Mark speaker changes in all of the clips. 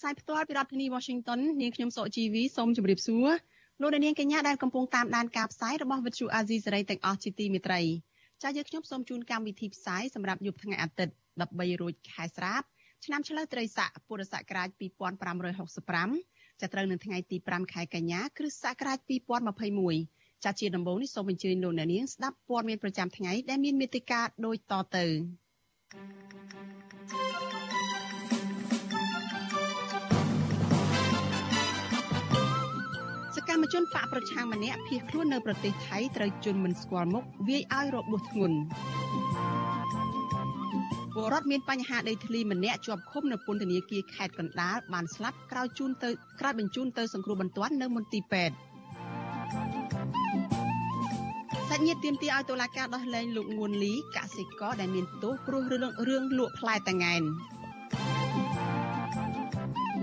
Speaker 1: ផ្សាយផ្ទាល់ពីរដ្ឋធានី Washington នាងខ្ញុំសុកជីវីសូមជម្រាបសួរលោកអ្នកនាងកញ្ញាដែលកំពុងតាមដានការផ្សាយរបស់ Vuthu Azizi Serai ទាំងអស់ជាទីមេត្រីចា៎យើងខ្ញុំសូមជូនកម្មវិធីផ្សាយសម្រាប់យប់ថ្ងៃអាទិត្យ13រោចខែស្រាបឆ្នាំឆ្លូវត្រីស័កពុរសករាជ2565ចាប់ត្រូវនៅថ្ងៃទី5ខែកញ្ញាគ្រិស្តសករាជ2021ចាជាដំបូងនេះសូមអញ្ជើញលោកអ្នកនាងស្ដាប់ព័ត៌មានប្រចាំថ្ងៃដែលមានមេត្តាដូចតទៅ កម្មជនបកប្រឆាំងម្នាក់ភៀសខ្លួននៅប្រទេសថៃត្រូវជន់មិនស្គាល់មុខវាយឲ្យរបួសធ្ងន់ពលរដ្ឋមានបញ្ហាដីធ្លីម្នាក់ជាប់ឃុំនៅពន្ធនាគារខេត្តកណ្ដាលបានស្លាប់ក្រោយជូនទៅក្រោយបញ្ជូនទៅសង្គ្រោះបន្ទាន់នៅមន្ទីរពេទ្យសាច់ញាតិទាមទារឲ្យតុលាការដោះលែងលោកងួនលីកសិករដែលមានទោសព្រោះរឿងរឿងលក់ផ្លែតង៉ែន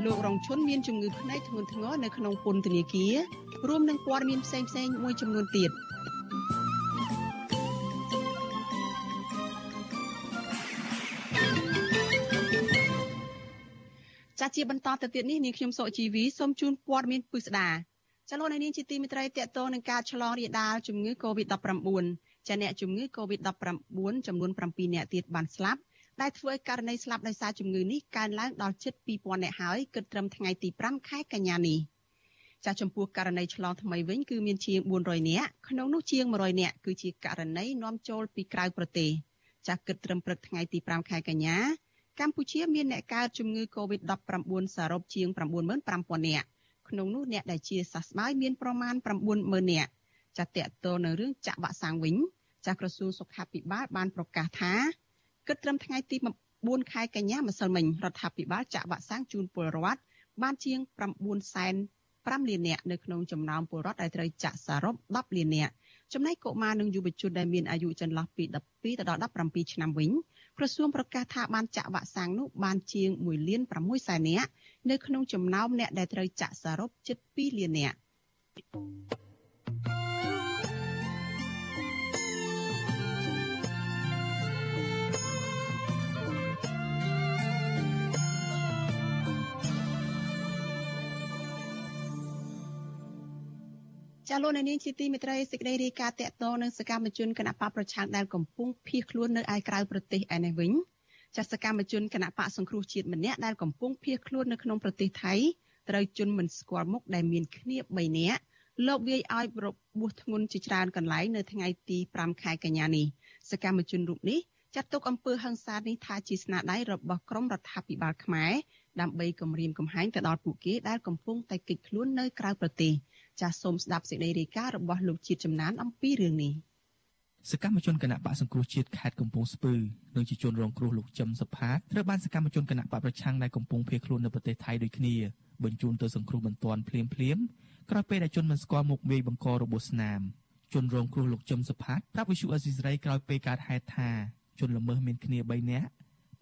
Speaker 1: លោករងឈុនមានជំងឺភ្នែកធ្ងន់ធ្ងរនៅក្នុងពន្ធនាគាររួមនឹងព័ត៌មានផ្សេងៗមួយចំនួនទៀត។ចាជាបន្តទៅទៀតនេះនាងខ្ញុំសុជីវីសូមជូនព័ត៌មានពិស្ដាចលនានាងជាទីមេត្រីតកតនឹងការឆ្លងរាលដាលជំងឺ Covid-19 ចាអ្នកជំងឺ Covid-19 ចំនួន7អ្នកទៀតបានស្លាប់ ដែលធ្វើឲ្យករណីស្លាប់ដោយសារជំងឺនេះកើនឡើងដល់ជិត2000អ្នកហើយគិតត្រឹមថ្ងៃទី5ខែកញ្ញានេះចាចំពោះករណីឆ្លងថ្មីវិញគឺមានជាង400នាក់ក្នុងនោះជាង100នាក់គឺជាករណីនាំចូលពីក្រៅប្រទេសចាគិតត្រឹមព្រឹកថ្ងៃទី5ខែកញ្ញាកម្ពុជាមានអ្នកកើតជំងឺ Covid-19 សរុបជាង95,000នាក់ក្នុងនោះអ្នកដែលជាសះស្បើយមានប្រមាណ90,000នាក់ចាតតទៅនៅរឿងចាក់វ៉ាក់សាំងវិញចាក្រសួងសុខាភិបាលបានប្រកាសថា គិតត្រឹមថ្ងៃទី4ខែកញ្ញាម្សិលមិញរដ្ឋាភិបាលចាក់វ៉ាក់សាំងជូនពលរដ្ឋបានជាង9សែន5លាននាក់នៅក្នុងចំណោមពលរដ្ឋដែលត្រូវចាក់សរុប10លាននាក់ចំណែកកុមារនិងយុវជនដែលមានអាយុចន្លោះពី12ទៅដល់17ឆ្នាំវិញក្រសួងប្រកាសថាបានចាក់វ៉ាក់សាំងនោះបានជាង1លាន6សែននាក់នៅក្នុងចំណោមអ្នកដែលត្រូវចាក់សរុបជិត2លាននាក់ ចាលោកនាងជាទីមេត្រីសេចក្តីរាយការណ៍តកតនឹងសកម្មជនគណៈបកប្រឆាំងដែលកំពុងភៀសខ្លួននៅឯក្រៅប្រទេសឯនេះវិញចាសកម្មជនគណៈបកសង្គ្រោះជាតិម្នាក់ដែលកំពុងភៀសខ្លួននៅក្នុងប្រទេសថៃត្រូវជន់មិនស្គាល់មុខដែលមានគ្នា3នាក់លោកវាយឲ្យរបួសធ្ងន់ជាច្រើនកន្លែងនៅថ្ងៃទី5ខែកញ្ញានេះសកម្មជនរូបនេះចាត់ទុកអំពើហិង្សានេះថាជាស្នាដៃរបស់ក្រមរដ្ឋាភិបាលខ្មែរដើម្បីគម្រាមកំហែងទៅដល់ពួកគេដែលកំពុងតែគេចខ្លួននៅក្រៅប្រទេស ចាសសូមស្ដាប់សេចក្តីរាយការណ៍របស់លោកជាតិចំណានអំពីរឿងនេះ
Speaker 2: សកម្មជនគណៈបកសង្គ្រោះជាតិខេត្តកំពង់ស្ពឺនិងជាជនរងគ្រោះលោកចឹមសុផាតត្រូវបានសកម្មជនគណៈបកប្រឆាំងដែលកំពុងភៀសខ្លួននៅប្រទេសថៃដូចគ្នាបញ្ជូនទៅសង្គ្រោះបន្ទាន់ភ្លាមភ្លាមក្រោយពេលដែលជនមិនស្គាល់មុខវាយបង្ករបួសស្នាមជនរងគ្រោះលោកចឹមសុផាតប្រាប់វិសុអេស៊ីសរ៉ៃក្រោយពេលកើតហេតុថាជនល្មើសមានគ្នា3នាក់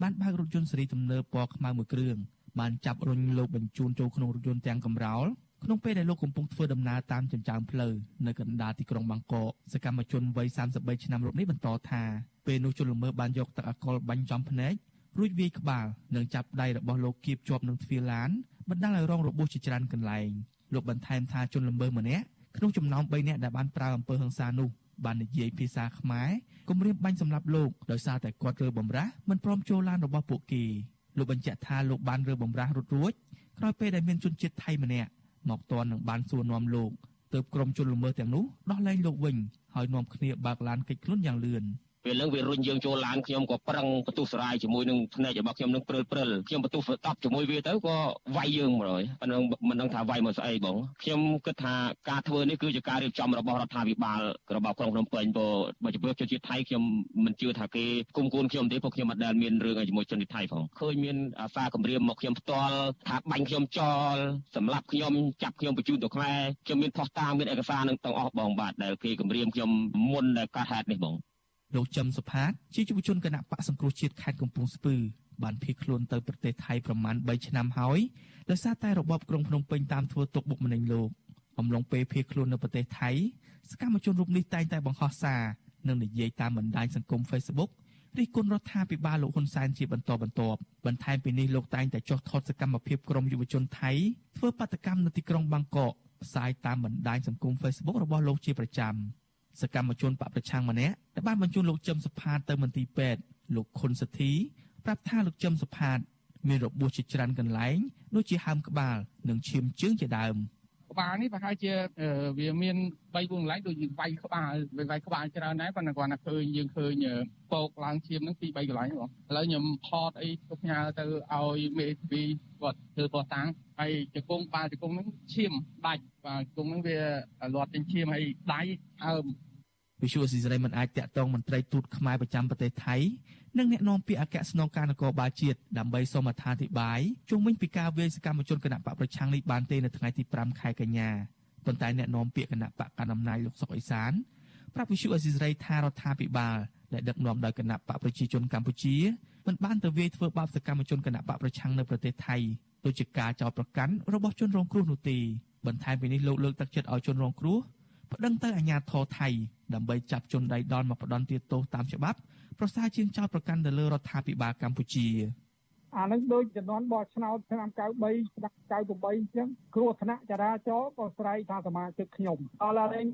Speaker 2: បានបើករថយន្តសេរីទំនើបពណ៌ខ្មៅមួយគ្រឿងបានចាប់រុញលោកបញ្ជូនចូលក្នុងរថយន្តទាំងកំរោល ក្នុងពេលដែលលោកកំពុងធ្វើដំណើរតាមចិញ្ចើមផ្លូវនៅកណ្ដាលទីក្រុងបាងកកសកម្មជនវ័យ33ឆ្នាំរូបនេះបន្តថាពេលនោះជនល្មើសបានយកទឹកអាកុលបាញ់ចំភ្នែករួចវាយក្បាលនិងចាប់ដៃរបស់លោកគៀបជាប់នឹងទ្វារឡានបណ្ដាលឲ្យរងរបួសជាច្រើនកន្លែងលោកបន្ថែមថាជនល្មើសម្នាក់ក្នុងចំណោម3នាក់ដែលបានប្រើអំពើហិង្សានោះបាននិយាយភាសាខ្មែរគំរាមបាញ់សម្លាប់លោកដោយសារតែគាត់រើបំរាស់មិនព្រមចូលឡានរបស់ពួកគេលោកបញ្ជាក់ថាលោកបានរើបំរាស់រត់រួចក្រោយពេលដែលមានជនជាតិថៃម្នាក់ មកតននឹងបានសួរនាំលោកទើបក្រុមជនល្មើសទាំងនោះដោះលែងលោកវិញហើយនាំគ្នាបើកឡានគេចខ្លួនយ៉ាងលឿន
Speaker 3: ពេលហ្នឹងវារុញយើងចូលឡានខ្ញុំក៏ប្រឹងបន្ទុះសរាយជាមួយនឹងភ្នែករបស់ខ្ញុំនឹងព្រិលព្រិលខ្ញុំបន្ទុះតប់ជាមួយវាទៅក៏វាយយើងមកហើយប៉ុន្តែមិនដឹងថាវាយមកស្អីបងខ្ញុំគិតថាការធ្វើនេះគឺជាការរៀបចំរបស់រដ្ឋាភិបាលរបស់ក្រុងភ្នំពេញព្រោះបើជាជនជាតិថៃខ្ញុំមិនជឿថាគេគុំគួនខ្ញុំទេព្រោះខ្ញុំអត់ដែលមានរឿងអីជាមួយជនជាតិថៃផងឃើញមានអាសាគម្រាមមកខ្ញុំផ្ទាល់ថាបាញ់ខ្ញុំចោលសម្លាប់ខ្ញុំចាប់ខ្ញុំបញ្ជូនទៅខ្មែរខ្ញុំមានផុសតាងមានឯកសារនឹងទាំងអស់បងបាទដែលគេគម្រាមខ្ញុំមុនដែលកើតហេតុនេះបង
Speaker 2: លោកចំសុផាតជាយុវជនគណៈបកសង្គ្រោះជាតិខេត្តកំពង់ស្ពឺបានភៀសខ្លួនទៅប្រទេសថៃប្រមាណ3ឆ្នាំហើយដោយសារតែរបបក្រុងភ្នំពេញតាមធ្វើទុកបុកម្នេញលោកអំឡុងពេលភៀសខ្លួននៅប្រទេសថៃសកម្មជនរូបនេះតែងតែបង្ហោះសារនិងនិយាយតាមបណ្ដាញសង្គម Facebook រិះគន់រដ្ឋាភិបាលលោកហ៊ុនសែនជាបន្តបន្ទាប់បន្ថែមពីនេះលោកតែងតែចុះថតសកម្មភាពក្រុមយុវជនថៃធ្វើបាតកម្មនៅទីក្រុងបាងកកផ្សាយតាមបណ្ដាញសង្គម Facebook របស់លោកជាប្រចាំ សកម្មជនបកប្រឆាំងម្នាក់ដែលបានបញ្ជូនលោកចឹមសុផាតទៅមន្ទីរពេទ្យលោកខុនសធីប្រាប់ថាលោកចឹមសុផាត មានរបួសជាច្រើនកន្លែងដូចជាហើមក្បាល និងឈាមជើងជាដើម។
Speaker 4: ក្បាលនេះប្រហែលជាវាមាន3 4កន្លែងដូចយើងវាយក្បាលវាយក្បាលច្រើនដែរប៉ុន្តែគាត់ថាឃើញយើងឃើញពកឡើងឈាមហ្នឹងពី3កន្លែងបងឥឡូវខ្ញុំផតអីទៅផ្ញើទៅឲ្យមេធាវី គាត់ធ្វើបោះតាំងហើយជង្គង់បាល់ជង្គង់ហ្នឹងឈាមដាច់បាទជង្គង់ហ្នឹងវាលាត់ចេញឈាមហើយដៃអើម
Speaker 2: វិសុវស៊ីសេរីមិនអាចតាក់ទងមន្ត្រីទូតខ្មែរប្រចាំប្រទេសថៃនិងអ្នកនាំពាក្យអគ្គស្នងការនគរបាលជាតិដើម្បីសូមអត្ថាធិប្បាយជុំវិញពីការវាយសកម្មជនគណៈបកប្រឆាំងនេះបានទេនៅថ្ងៃទី5ខែកញ្ញាប៉ុន្តែអ្នកនាំពាក្យគណៈបកកណ្ដាលអំណាចលោកសុកអេសានប្រាប់វិសុអេស៊ីសរ៉ៃថារដ្ឋាភិបាលដែលដឹកនាំដោយគណៈបកប្រជាជនកម្ពុជា មិនបានទៅវាយធ្វើបាបសកម្មជនគណៈបកប្រឆាំងនៅប្រទេសថៃដូចជាការចោទប្រកាន់របស់ជនរងគ្រោះនោះទេបន្ថែមពីនេះលោកលើកទឹកចិត្តឲ្យជនរងគ្រោះប្តឹងទៅអាជ្ញាធរថៃដើម្បីចាប់ជនដៃដល់មកផ្ដន់ទាទោសតាមច្បាប់ប្រសើរជាងចោតប្រកាន់ទៅលើរដ្ឋាភិបាលកម្ពុជា
Speaker 5: អានឹងដូចចំនួនបោះឆ្នោតឆ្នាំ93ឆ្នាំ98អញ្ចឹងគ្រោះថ្នាក់ចរាចរណ៍ក៏ស្រ័យថាសមាជិកខ្ញុំអល់ឡើង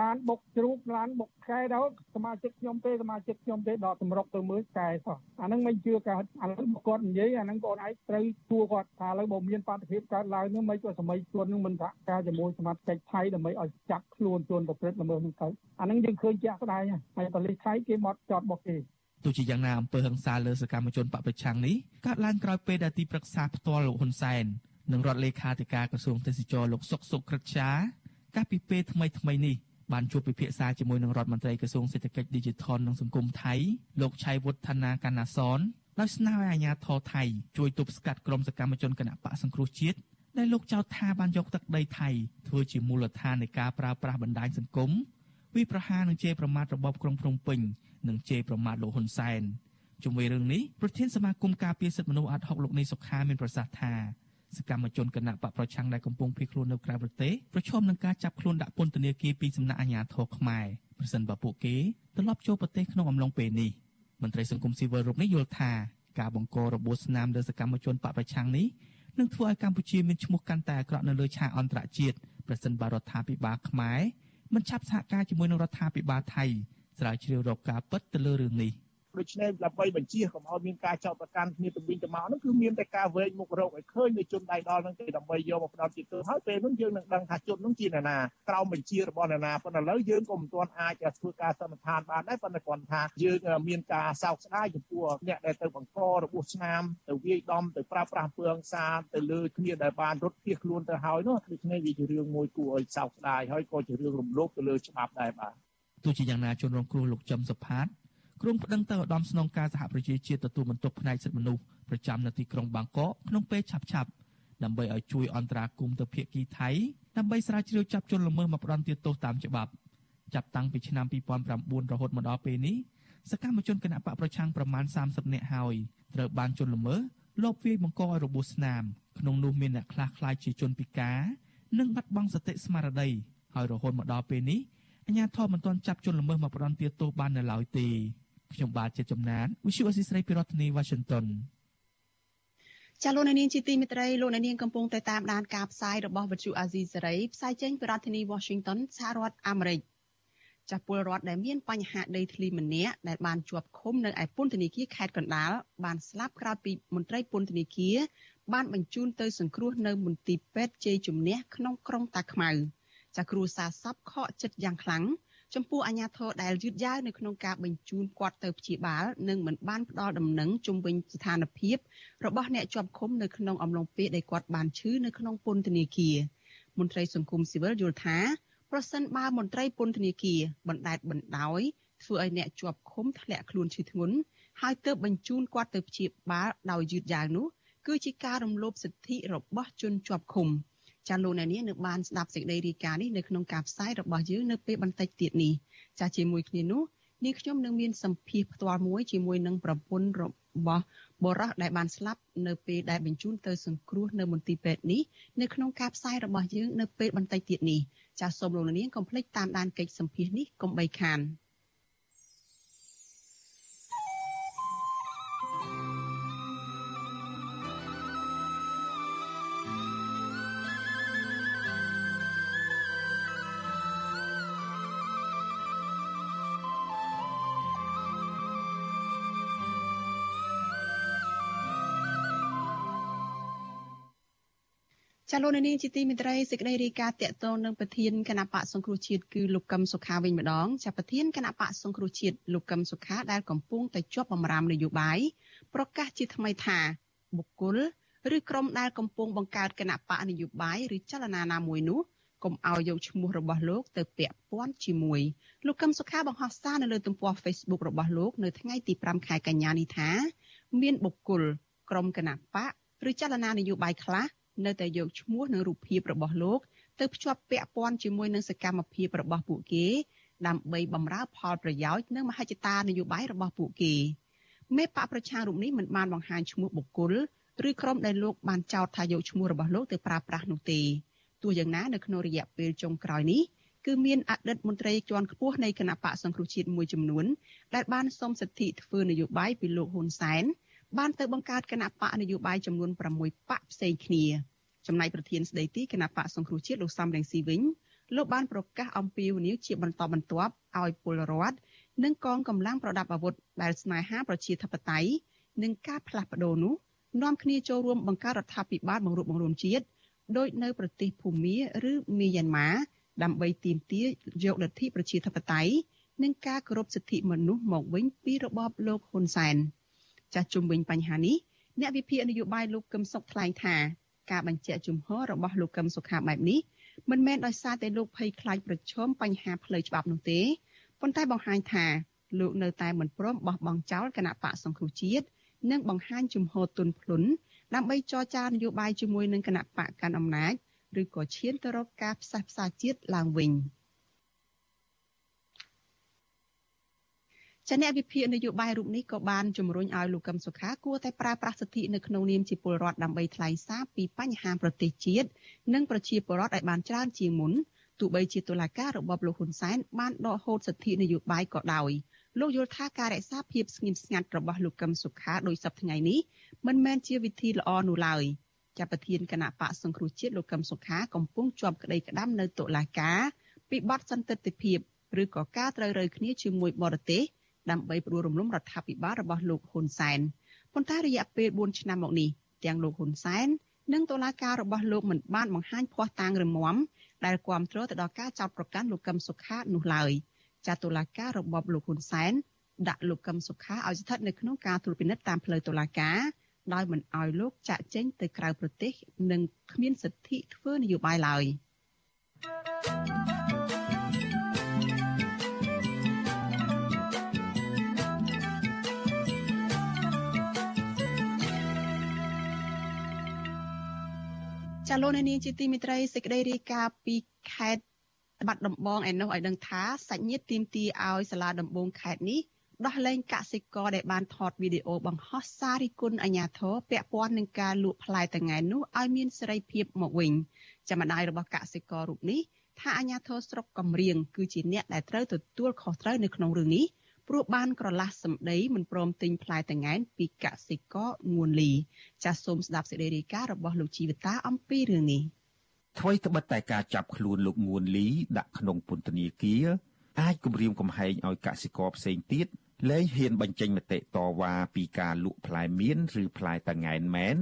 Speaker 5: ឡានបុកជ្រូកឡានបុកខែដល់សមាជិកខ្ញុំទេសមាជិកខ្ញុំទេដល់សម្រុកទៅមើលកែសោះអានឹងមិនជឿកើតឥឡូវគាត់និយាយអានឹងបងឯងត្រូវទួគាត់ថាឥឡូវបើមានបាតុភិបកើតឡើងនោះមិនក៏សម័យខ្លួននឹងមិនថាការជាមួយសមាជិកថៃដើម្បីឲ្យចាប់ខ្លួនខ្លួនប្រព្រឹត្តល្មើសនោះទៅអានឹងយើងឃើញជាក់ស្ដែងហើយប៉ូលីសថៃគេមកចោតបុកគេ
Speaker 2: ទោះជាយ៉ាងណាអំពើហិង្សាលើសកម្មជនបកប្រឆាំងនេះកើតឡើងក្រោយពេលដែលទីប្រឹក្សាផ្ទាល់លោកហ៊ុនសែននិងរដ្ឋលេខាធិការក្រសួងទេសចរលោកសុកសុក្រិតចាកាលពីពេលថ្មីថ្មីនេះបានជួបពិភាក្សាជាមួយនឹងរដ្ឋមន្ត្រីក្រសួងសេដ្ឋកិច្ច Digital និងសង្គមថៃលោកឆៃវុฒនាកណ្ណាសនដោយស្នើឲ្យអាជ្ញាធរថៃជួយទប់ស្កាត់ក្រុមសកម្មជនគណបកសង្គ្រោះជាតិដែលលោកចោទថាបានយកទឹកដីថៃធ្វើជាមូលដ្ឋាននៃការប្រើប្រាស់បណ្ដាញសង្គមវិប្រហារនឹងជេរប្រមាថរបបក្រុងភ្នំពេញ និងជេរប្រមាថលោកហ៊ុនសែនជុំវិញរឿងនេះប្រធានសមាគមការពារសិទ្ធិមនុស្សអាត់ហុកលោកនេះសុខាមានប្រសាសន៍ថាសកម្មជនគណៈបកប្រឆាំងដែលកំពុងភៀសខ្លួននៅក្រៅប្រទេសប្រឈមនឹងការចាប់ខ្លួនដាក់ពន្ធនាគារពីសំណាក់អាជ្ញាធរខ្មែរប្រសិនបើពួកគេត្រឡប់ចូលប្រទេសក្នុងអំឡុងពេលនេះមន្ត្រីសង្គមស៊ីវិលរូបនេះយល់ថាការបង្ករបួសស្នាមលើសកម្មជនបកប្រឆាំងនេះនឹងធ្វើឲ្យកម្ពុជាមានឈ្មោះកាន់តែអាក្រក់នៅលើឆាកអន្តរជាតិប្រសិនបើរដ្ឋាភិបាលខ្មែរមិនឆាប់សហការជាមួយនឹងរដ្ឋាភិបាលថៃ ស្រាវជ្រាវរកការពិតទៅលើរឿងនេះ
Speaker 5: ដូច្នេះដើម្បីបញ្ជាកុំឲ្យមានការចោទប្រកាន់គ្នាទៅវិញទៅមកនោះគឺមានតែការវែងមុខរកឲ្យឃើញនៅជនដៃដល់ហ្នឹងទេដើម្បីយកមកផ្ដោតជាទោសហើយពេលនោះយើងនឹងដឹងថាជននោះជាអ្នកណាក្រោមបញ្ជារបស់អ្នកណាប៉ុន្តែឥឡូវយើងក៏មិនទាន់អាចធ្វើការសន្និដ្ឋានបានដែរប៉ុន្តែគាត់ថាយើងមានការសោកស្ដាយចំពោះអ្នកដែលទៅបង្ករបួសស្នាមទៅវាយដំទៅប្រើប្រាស់ពើអង្សាទៅលើគ្នាដែលបានរត់ភៀសខ្លួនទៅហើយនោះដូច្នេះវាជារឿងមួយគួរឲ្យសោកស្ដាយហើយក៏ជារឿងរំលោភទៅលើច្បាប់ដែរបាទ
Speaker 2: ទោះជាយ៉ាងណាជនរងគ្រោះលោកចំសុផាតក្រុងប្តឹងទៅឧត្តមស្នងការសហប្រជាជាតិទទួលបន្ទុកផ្នែកសិទ្ធិមនុស្សប្រចាំនៅទីក្រុងបាងកកក្នុងពេលឆាប់ឆាប់ដើម្បីឲ្យជួយអន្តរាគមន៍ទៅភាគីថៃដើម្បីស្រាវជ្រាវចាប់ជនល្មើសមកផ្ដន្ទាទោសតាមច្បាប់ចាប់តាំងពីឆ្នាំ2009រហូតមកដល់ពេលនេះសកម្មជនគណបកប្រឆាំងប្រមាណ30នាក់ហើយត្រូវបានជនល្មើសលបវាយបង្កឲ្យរបួសស្នាមក្នុងនោះមានអ្នកខ្លះខ្លាចជាជនពិការ និងបាត់បង់សតិស្មារតីហើយរហូតមកដល់ពេលនេះ អាជ្ញាធរមិនទាន់ចាប់ជនល្មើសមកផ្ដន្ទាទោសបាននៅឡើយទេខ្ញុំបាទជាចំណាន Visu Assisray ពីរដ្ឋធានី Washington
Speaker 1: ចាលោកនាងជាទីមេត្រីលោកនាងកំពុងតែតាមដានការផ្សាយរបស់វិទ្យុអាស៊ីសេរីផ្សាយចេញពីរដ្ឋធានី Washington សហរដ្ឋអាមេរិកចាស់ពលរដ្ឋដែលមានបញ្ហាដីធ្លីម្នាក់ដែលបានជាប់ឃុំនៅឯពន្ធនាគារខេត្តកណ្ដាលបានស្លាប់ក្រោយពីមន្ត្រីពន្ធនាគារបានបញ្ជូនទៅសង្គ្រោះនៅមន្ទីរពេទ្យជ័យជំនះក្នុងក្រុងតាខ្មៅ ចាស់គ្រួសារសពខកចិត្តយ៉ាងខ្លាំងចំពោះអាជ្ញាធរដែលយឺតយ៉ាវនៅក្នុងការបញ្ជូនគាត់ទៅព្យាបាលនិងមិនបានផ្ដល់ដំណឹងជុំវិញស្ថានភាពរបស់អ្នកជាប់ឃុំនៅក្នុងអំឡុងពេលដែលគាត់បានឈឺនៅក្នុងពន្ធនាគារមន្ត្រីសង្គមស៊ីវិលយល់ថាប្រសិនបើមន្ត្រីពន្ធនាគារបណ្តែតបណ្ដោយធ្វើឲ្យអ្នកជាប់ឃុំធ្លាក់ខ្លួនឈឺធ្ងន់ហើយទើបបញ្ជូនគាត់ទៅព្យាបាលដោយយឺតយ៉ាវនោះគឺជាការរំលោភសិទ្ធិរបស់ជនជាប់ឃុំ ចាលោកអ្នកនាងនៅបានស្ដាប់សេចក្តីរាយការណ៍នេះនៅក្នុងការផ្សាយរបស់យើងនៅពេលបន្តិចទៀតនេះចាជាមួយគ្នានោះនាងខ្ញុំនឹងមានសម្ភារផ្ទាល់មួយជាមួយនឹងប្រពន្ធរបស់បរោះដែលបានស្លាប់នៅពេលដែលបញ្ជូនទៅសង្គ្រោះនៅមន្ទីរពេទ្យនេះនៅក្នុងការផ្សាយរបស់យើងនៅពេលបន្តិចទៀតនេះចាសូមលោកនាងកុំភ្លេចតាមដានកិច្ចសម្ភារនេះកុំបីខាន។ ចាលោកនាងជាទីមេត្រីសេចក្តីរាយការណ៍តកតងនឹងប្រធានគណៈបកសង្គ្រោះជាតិគឺលោកកឹមសុខាវិញម្ដងចាប្រធានគណៈបកសង្គ្រោះជាតិលោកកឹមសុខាដែលកំពុងតែជាប់បម្រាមនយោបាយប្រកាសជាថ្មីថាបុគ្គលឬក្រុមដែលកំពុងបង្កើតគណៈបកនយោបាយឬចលនាណាមួយនោះកុំឲ្យយកឈ្មោះរបស់លោកទៅពាក់ព័ន្ធជាមួយលោកកឹមសុខាបង្ហោះសារនៅលើទំព័រ Facebook របស់លោកនៅថ្ងៃទី5ខែកញ្ញានេះថា មានបុគ្គលក្រុមគណៈបកឬចលនានយោបាយខ្លះ នៅតែយកឈ្មោះនិងរូបភាពរបស់លោក ទៅភ្ជាប់ពាក់ព័ន្ធជាមួយនឹងសកម្មភាពរបស់ពួកគេ ដើម្បីបម្រើផលប្រយោជន៍និងមហិច្ឆតានយោបាយរបស់ពួកគេមេបកប្រឆាំងរូបនេះមិនបានបង្ហាញឈ្មោះបុគ្គលឬក្រុមដែលលោកបានចោទថាយកឈ្មោះរបស់លោកទៅប្រើប្រាស់នោះទេទោះយ៉ាងណានៅក្នុងរយៈពេលចុងក្រោយនេះគឺមានអតីតមន្ត្រីជាន់ខ្ពស់នៃគណៈបកសង្គ្រោះជាតិមួយចំនួនដែលបានសុំសិទ្ធិធ្វើនយោបាយពីលោកហ៊ុនសែនបានទៅបង្កើតគណៈបកនយោបាយចំនួន6បកផ្សេងគ្នា ចំណែកប្រធានស្ដីទីគណៈបកសង្គ្រោះជាតិលោកសំរងស៊ីវិញលោកបានប្រកាសអំពាវនាវជាបន្តបន្ទាប់ឲ្យពលរដ្ឋនិងកងកម្លាំងប្រដាប់អាវុធដែលស្នេហាប្រជាធិបតេយ្យនិងការផ្លាស់ប្ដូរនោះនាំគ្នាចូលរួមបង្កើតរដ្ឋាភិបាលបង្រួបបង្រួមជាតិដោយនៅប្រទេសភូមាឬមីយ៉ាន់ម៉ាដើម្បីទាមទារយកលទ្ធិប្រជាធិបតេយ្យនិងការគោរពសិទ្ធិមនុស្សមកវិញពីរបបលោកហ៊ុនសែនចាស់ជុំវិញបញ្ហានេះអ្នកវិភាគនយោបាយលោកកឹមសុខថ្លែងថា ការបញ្ជាក់ជំហររបស់លោកកឹមសុខាបែបនេះមិនមែនដោយសារតែលោកភ័យខ្លាចប្រឈមបញ្ហាផ្លូវច្បាប់នោះទេប៉ុន្តែបង្ហាញថាលោកនៅតែមិនព្រមបោះបង់ចោលគណៈបកសង្គ្រោះជាតិនិងបង្ហាញជំហរទុនភ្លុនដើម្បីចរចានយោបាយជាមួយនឹងគណៈបកកាន់អំណាចឬក៏ឈានទៅរកការផ្សះផ្សាជាតិឡើងវិញ។ ចាអ្នកវិភាគនយោបាយរូបនេះក៏បានជំរុញឲ្យលោកកឹមសុខាគួរតែប្រើប្រាស់សិទ្ធិនៅក្នុងនាមជាពលរដ្ឋដើម្បីថ្លែងសារពីបញ្ហាប្រទេសជាតិនិងប្រជាពលរដ្ឋឲ្យបានច្រើនជាងមុនទោះបីជាតុលាការរបបលោកហ៊ុនសែនបានដកហូតសិទ្ធិនយោបាយក៏ដោយលោកយល់ថាការរក្សាភាពស្ងៀមស្ងាត់របស់លោកកឹមសុខាដោយសពថ្ងៃនេះមិនមែនជាវិធីល្អនោះឡើយចាប់ប្រធានគណៈបកសង្គ្រោះជាតិលោកកឹមសុខាកំពុងជាប់ក្តីក្តាំនៅតុលាការពីបទសន្តិទ្ធិភាពឬក៏ការត្រូវរើគ្នាជាមួយបរទេស ដើម្បីផ្ដួលរំលំរដ្ឋាភិបាលរបស់លោកហ៊ុនសែនប៉ុន្តែរយៈពេល4ឆ្នាំមកនេះទាំងលោកហ៊ុនសែននិងតុលាការរបស់លោកមិនបានបង្ហាញភ័ស្តុតាងរឹងមាំដែលគ្រប់គ្រងទៅដល់ការចោទប្រកាន់លោកកឹមសុខានោះឡើយចាតុលាការរបបលោកហ៊ុនសែនដាក់លោកកឹមសុខាឲ្យស្ថិតនៅក្នុងការត្រួតពិនិត្យតាមផ្លូវតុលាការដោយមិនឲ្យលោកចាក់ចេញទៅក្រៅប្រទេស និងគ្មានសិទ្ធិធ្វើនយោបាយឡើយ។ ចាលោកនាងជាទីមិត្តរីសេចក្តីរាយការណ៍ពីខេត្តបាត់ដំបងឯនោះឲ្យដឹងថាសាច់ញាតិទីមទីឲ្យសាលាដំបងខេត្តនេះដោះលែងកសិករដែលបានថតវីដេអូបង្ហោះសាររិគុណអាញាធរពាក់ព័ន្ធនឹងការលក់ផ្លែតង្កែនោះឲ្យមានសេរីភាពមកវិញចាំម្ដាយរបស់កសិកររូបនេះថាអាញាធរស្រុកកំរៀងគឺជាអ្នកដែលត្រូវទទួលខុសត្រូវនៅក្នុងរឿងនេះ ព្រោះបានក្រឡាស់សម្ដីមិនព្រមទិញផ្លែតង្កែនពីកសិករងួនលី ចាសសូមស្ដាប់សេចក្តីរាយការណ៍របស់លោកជីវតាអំពីរឿងនេះ
Speaker 6: អ្វីត្បិតតែការចាប់ខ្លួនលោកងួនលី ដាក់ក្នុងពន្ធនាគារអាចគំរាមកំហែងឲ្យកសិករផ្សេងទៀតលែងហ៊ានបញ្ចេញមតិតវ៉ាពីការលក់ផ្លែមៀនឬផ្លែតង្កែនមែន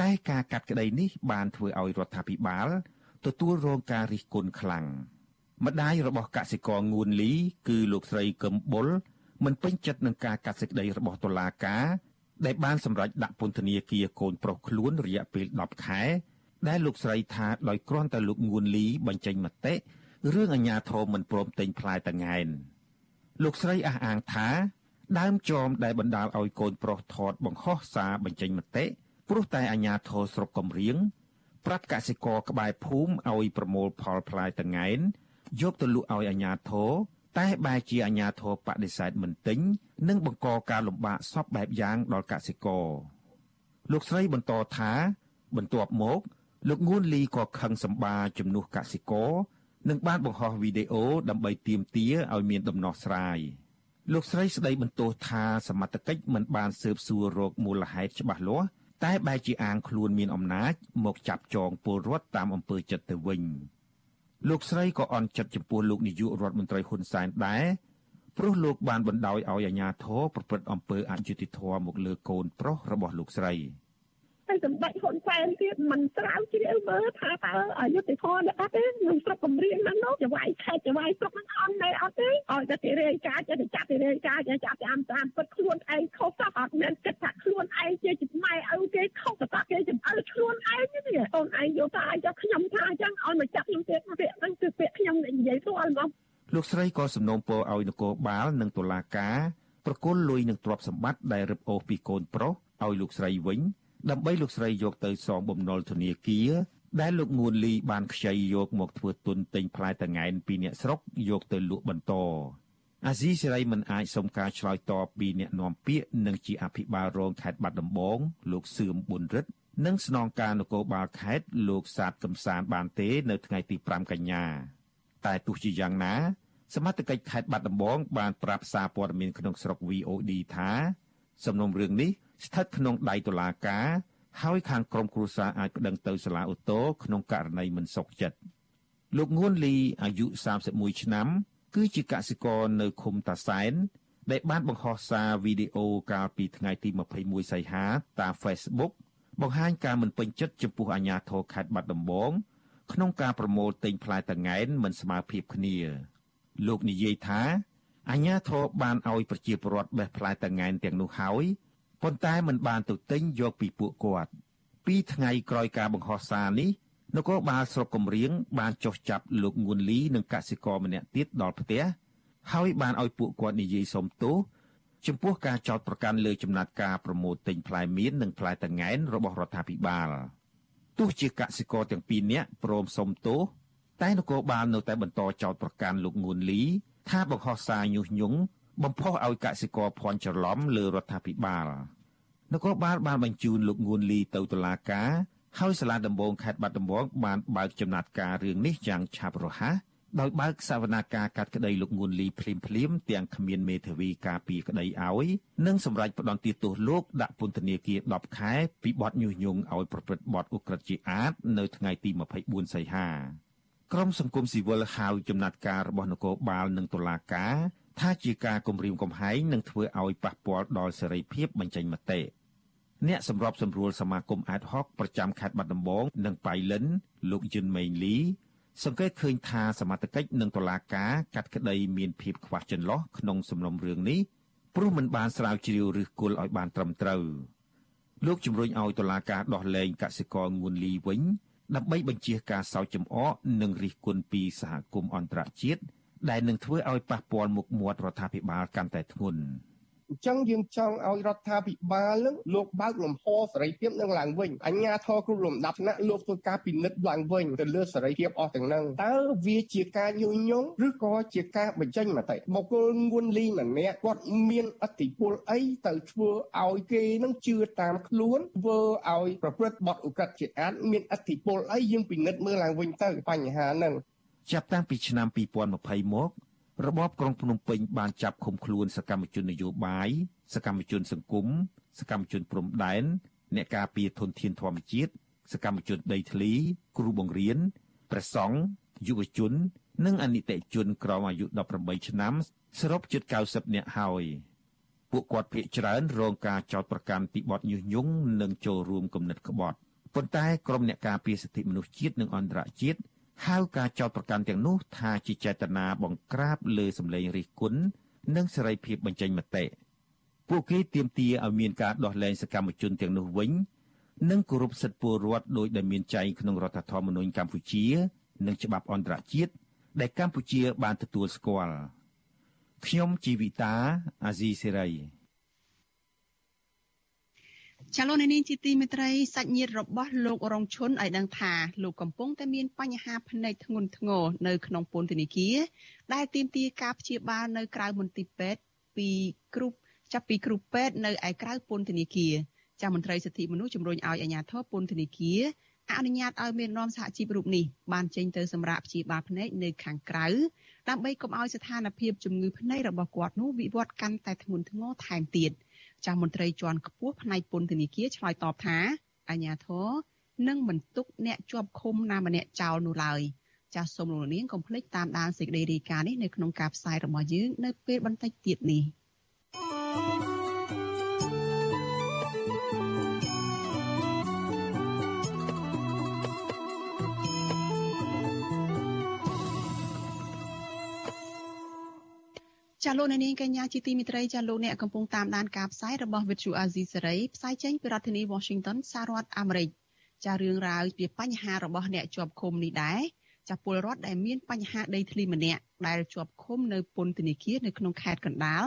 Speaker 6: តែការកាត់ក្តីនេះបានធ្វើឲ្យរដ្ឋាភិបាលទទួលរងការរិះគន់ខ្លាំងម្ដាយរបស់កសិករងួនលី គឺលោកស្រីកឹមបុល មិនពេញចិត្តនឹងការកាត់សេចក្តីរបស់តុលាការដែលបានសម្រេចដាក់ពន្ធនាគារកូនប្រុសខ្លួនរយៈពេល10ខែដែលលោកស្រីថាដោយគ្រាន់តែលោកងួនលីបញ្ចេញមតិរឿងអាញាធមមិនព្រមទិញផ្លែតងែនលោកស្រីអះអាងថាដើមចមដែលបណ្ដាលឲ្យកូនប្រុសថតបង្ហោះសារបញ្ចេញមតិព្រោះតែអាញាធរស្រុកកំរៀងប្រាប់កសិករក្បែរភូមិឲ្យប្រមូលផលផ្លែតងែនយកទៅលក់ឲ្យអាញាធរ តែបែរជាអាញាធរបដិសេធមិនទិញនិងបង្កការលំបាកសពបែបយ៉ាងដល់កសិករលោកស្រីបន្តថា បន្ទាប់មក លោកងួនលីក៏ខឹងសម្បាជំនួសកសិករនិងបានបង្ហោះវីដេអូដើម្បីទាមទារឲ្យមានដំណោះស្រាយលោកស្រីស្ដីបន្ទោសថាសមត្ថកិច្ចមិនបានស៊ើបសួររកមូលហេតុច្បាស់លាស់តែបែរជាអាងខ្លួនមានអំណាច មកចាប់ចងពលរដ្ឋតាមអំពើចិត្តទៅវិញ លោកស្រីក៏អន់ចិត្តចំពោះលោកនាយករដ្ឋមន្ត្រីហ៊ុនសែនដែរព្រោះលោកបានបណ្ដោយឲ្យអាជ្ញាធរប្រព្រឹត្តអំពើអយុត្តិធម៌មកលើកូនប្រុសរបស់លោកស្រី។
Speaker 7: ហើយសម្ដេចហ៊ុនសែនទៀតមិនស្រាវជ្រាវមើលថាតើអយុធធម៌នៅអត់ទេក្នុងស្រុកកំរៀងហ្នឹងនោះចវាយខេតចវាយស្រុកហ្នឹងអត់ទេអត់ទេឲ្យតែទីរាយការចេះតែចាប់ទីរាយការចេះចាប់តាមតាមពិតខ្លួនឯងខុសសោះអត់មានគិតថាខ្លួនឯងជាម៉ែឪគេខុសតែគេចំអើខ្លួនឯងនេះអូនឯងយកថាឲ្យខ្ញុំថាអញ្ចឹងឲ្យមកចាប់ខ្ញុំទៀតពាក្យហ្នឹងគឺពាក្យខ្ញុំនិយាយផ្ទាល់ហ្មង
Speaker 6: លោកស្រីក៏សំណូមពរឲ្យនគរបាលនិងតុលាការប្រគល់លុយនឹងទ្រព្យសម្បត្តិដែលរឹបអូសពីកូនប្រុសឲ្យលោកស្រីវិញ ដើម្បីលោកស្រីយកទៅសងបំណុលធនាគារដែលលោកងួនលីបានខ្ចីយកមកធ្វើទុនទិញផ្លែតងែនពីអ្នកស្រុកយកទៅលក់បន្តអាស៊ីសេរីមិនអាចសុំការឆ្លើយតបពីអ្នកនាំពាក្យនិងជាអភិបាលរងខេត្តបាត់ដំបង លោកសឿមប៊ុនរិទ្ធនិងស្នងការនគរបាលខេត្តលោកសាទកំសានបានទេ នៅថ្ងៃទី5កញ្ញា តែទោះជាយ៉ាងណា សមត្ថកិច្ចខេត្តបាត់ដំបងបានប្រាប់សារព័ត៌មានក្នុងស្រុក VOD ថា សំណុំរឿងនេះស្ថិតក្នុងដៃតុលាការហើយខាងក្រមគ្រួសារអាចប្តឹងទៅសាលាឧទ្ធរក្នុងករណីមិនសុខចិត្តលោកងួនលីអាយុ31ឆ្នាំ គឺជាកសិករនៅឃុំតាសែនដែលបានបង្ហោះសារវីដេអូកាលពីថ្ងៃទី21សីហាតាម Facebook បង្ហាញការមិនពេញចិត្តចំពោះអាញាធរខេត្តបាត់ដំបងក្នុងការប្រមូលទិញផ្លែតង្កែនមិនស្មើភាពគ្នា លោកនិយាយថា អាញាធរបានឲ្យប្រជាពលរដ្ឋបេះផ្លែតង្កែនទាំងនោះហើយប៉ុន្តែមិនបានទៅទិញយកពីពួកគាត់ពីថ្ងៃក្រោយការបង្ហោះសារនេះនគរបាលស្រុកកំរៀងបានចុះចាប់លោកងួនលីនិងកសិករម្នាក់ទៀតដល់ផ្ទះហើយបានឲ្យពួកគាត់និយាយសុំទោសចំពោះការចោទប្រកាន់លើចំណាត់ការប្រមូលទិញផ្លែមៀននិងផ្លែតង្កែនរបស់រដ្ឋាភិបាលទោះជាកសិករទាំងពីរនាក់ព្រមសុំទោសតែនគរបាលនៅតែបន្តចោទប្រកាន់លោកងួនលី ថាបង្ហោះសារញុះញង់បំផុសឲ្យកសិករភ័ន្តច្រឡំលើរដ្ឋាភិបាលនគរបាលបានបញ្ជូនលោកងួនលីទៅតុលាការហើយសាលាដំបងខេត្តបាត់ដំបងបានបើកចំណាត់ការរឿងនេះយ៉ាងឆាប់រហ័សដោយបើកសវនាការកាត់ក្តីលោកងួនលីភ្លាមភ្លាមទាំងគ្មានមេធាវីការពីក្តីឲ្យនិងសម្រេចផ្ដន្ទាទោសលោកដាក់ពន្ធនាគារ10ខែពីបទញុះញង់ឲ្យប្រព្រឹត្តបទឧក្រិដ្ឋជាអាតនៅថ្ងៃទី24សីហា ក្រមសង្គមស៊ីវិលហៅចំណាត់ការរបស់នគរបាលនិងតុលាការថាជាការគំរាមកំហែងនិងធ្វើឲ្យប៉ះពាល់ដល់សេរីភាពបញ្ចេញមតិអ្នកសម្របសម្រួលសមាគមអាតហុកប្រចាំខេត្តបាត់ដំបងនិងប៉ៃលិន លោកយិនមេងលី សង្កេតឃើញថាសមត្ថកិច្ចនិងតុលាការកាត់ក្តីមានភាពខ្វះចន្លោះក្នុងសំណុំរឿងនេះព្រោះមិនបានស្រាវជ្រាវឬគល់ឲ្យបានត្រឹមត្រូវលោកជំរុញឲ្យតុលាការដោះលែងកសិករងួនលីវិញ ដើម្បីបញ្ជាការសោកចំអកនិងរិះគន់ពីសហគមន៍អន្តរជាតិដែលនឹងធ្វើឲ្យប៉ះពាល់មុខមាត់រដ្ឋាភិបាលកាន់តែធ្ងន់
Speaker 8: អញ្ចឹងយើងចង់ឲ្យរដ្ឋាភិបាលនឹងលោកបើកលំហសេរីភាពនឹងឡើងវិញអញ្ញាធរគ្រប់លំដាប់ថ្នាក់លោកធ្វើការពិនិត្យឡើងវិញទៅលើសេរីភាពអស់ទាំងហ្នឹងតើវាជាការញុះញង់ឬក៏ជាការបញ្ចេញមតិបុគ្គលងួនលីម្នាក់គាត់មានអធិពលអីទៅធ្វើឲ្យគេនឹងជឿតាមខ្លួនធ្វើឲ្យប្រព្រឹត្តបទឧក្រិដ្ឋជាអាតមានអធិពលអីយើងពិនិត្យមើលឡើងវិញទៅបញ្ហាហ្នឹង
Speaker 6: ចាប់តាំងពីឆ្នាំ2020មក របបក្រុងភ្នំពេញបានចាប់ឃុំខ្លួនសកម្មជននយោបាយសកម្មជនសង្គមសកម្មជនព្រំដែនអ្នកការពារធនធានធម្មជាតិសកម្មជនដីធ្លី គ្រូបង្រៀនព្រះសង្ឃយុវជន និងអនិច្ចជនក្រោមអាយុ18ឆ្នាំ សរុបជិត90នាក់ហើយពួកគាត់ភ័យច្រើនរងការចោទប្រកាន់ពីបទញុះញង់និងចូលរួមគំនិតក្បត់ប៉ុន្តែក្រុមអ្នកការពារសិទ្ធិមនុស្សជាតិនិងអន្តរជាតិ ហៅការចោទប្រកាន់ទាំងនោះថាជាចេតនាបង្ក្រាបលើសម្លេងរិះគន់និងសេរីភាពបញ្ចេញមតិពួកគេទាមទារឲ្យមានការដោះលែងសកម្មជនទាំងនោះវិញនិងគោរពសិទ្ធិពលរដ្ឋដោយដែលមានចែងក្នុងរដ្ឋធម្មនុញ្ញកម្ពុជា និងច្បាប់អន្តរជាតិដែលកម្ពុជាបានទទួលស្គាល់ខ្ញុំជីវិតាអាស៊ីសេរី
Speaker 1: ចាលោកនាងជាទីមេត្រីសាច់ញាតិរបស់លោករងឈុនឲ្យដឹងថាលោកកំពុងតែមានបញ្ហាភ្នែកធ្ងន់ធ្ងរនៅក្នុងពន្ធនាគារដែលទាមទារការព្យាបាលនៅក្រៅមន្ទីរពេទ្យពីគ្រូចាប់ពីគ្រូពេទ្យនៅឯក្រៅពន្ធនាគារចាមន្ត្រីសិទ្ធិមនុស្សជំរុញឲ្យអាជ្ញាធរពន្ធនាគារអនុញ្ញាតឲ្យមាននាំសហជីពរូបនេះបានចេញទៅសម្រាប់ព្យាបាលភ្នែកនៅខាងក្រៅដើម្បីកុំឲ្យស្ថានភាពជំងឺភ្នែករបស់គាត់នោះវិវត្តកាន់តែធ្ងន់ធ្ងរថែមទៀត។ ចាស់មន្ត្រីជាន់ខ្ពស់ផ្នែកពន្ធនាគារឆ្លើយតបថាអាញាធរនឹងមិនទុកអ្នកជាប់ឃុំណាម្នាក់ចោលនោះឡើយចាសសូមលោកនាងកុំភ្លេចតាមដានសេចក្តីរាយការណ៍នេះនៅក្នុងការផ្សាយរបស់យើងនៅពេលបន្តិចទៀតនេះ thank you ចាលោកអ្នកនាងកញ្ញាជាទីមេត្រីចាលោកអ្នកកំពុងតាមដានការផ្សាយរបស់ Vithu Azizi Serai ផ្សាយចេញពីរដ្ឋធានី Washington សហរដ្ឋអាមេរិកចារឿងរ៉ាវពីបញ្ហារបស់អ្នកជាប់ឃុំនេះដែរចាពលរដ្ឋដែលមានបញ្ហាដីធ្លីម្នាក់ដែលជាប់ឃុំនៅពន្ធនាគារនៅក្នុងខេត្តកណ្ដាល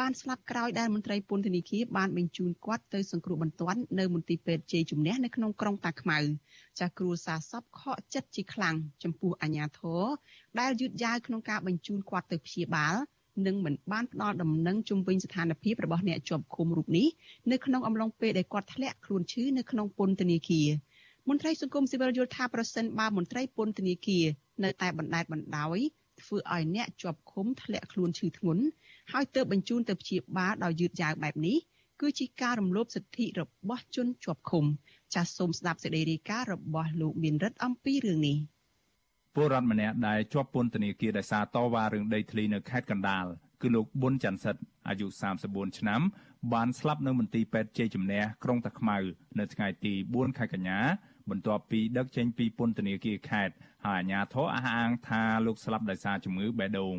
Speaker 1: បានស្លាប់ក្រោយដែលមន្ត្រីពន្ធនាគារបានបញ្ជូនគាត់ទៅសង្គ្រោះបន្ទាន់នៅមន្ទីរពេទ្យជ័យជំនះនៅក្នុងក្រុងតាខ្មៅចាគ្រួសារសពខកចិត្តជាខ្លាំងចំពោះអាញាធរដែលយឺតយ៉ាវក្នុងការបញ្ជូនគាត់ទៅព្យាបាល និងមិនបានផ្ដល់ដំណឹងជុំវិញស្ថានភាពរបស់អ្នកជាប់ឃុំរូបនេះនៅក្នុងអំឡុងពេលដែលគាត់ធ្លាក់ខ្លួនឈឺនៅក្នុងពន្ធនាគារមន្ត្រីសង្គមស៊ីវិលយល់ថាប្រសិនបើមន្ត្រីពន្ធនាគារនៅតែបណ្តែតបណ្ដោយធ្វើឲ្យអ្នកជាប់ឃុំធ្លាក់ខ្លួនឈឺធ្ងន់ហើយទើបបញ្ជូនទៅព្យាបាលដោយយឺតយ៉ាវបែបនេះគឺជាការរំលោភសិទ្ធិរបស់ជនជាប់ឃុំចាសសូមស្ដាប់សេចក្តីរាយការណ៍របស់លោកមានរិទ្ធអំពីរឿងនេះ។
Speaker 9: ពលរដ្ឋម្នាក់ដែលជាប់ពន្ធនាគារដោយសារតវ៉ារឿងដីធ្លីនៅខេត្តកណ្ដាលគឺលោកប៊ុនច័ន្ទសិទ្ធអាយុ34ឆ្នាំ បានស្លាប់នៅមន្ទីរពេទ្យជ័យជំនះក្រុងតាខ្មៅនៅថ្ងៃទី4ខែកញ្ញាបន្ទាប់ពីដឹកចេញពីពន្ធនាគារខេត្តហើយអាជ្ញាធរអះអាងថាលោកស្លាប់ដោយសារជំងឺបេះដូង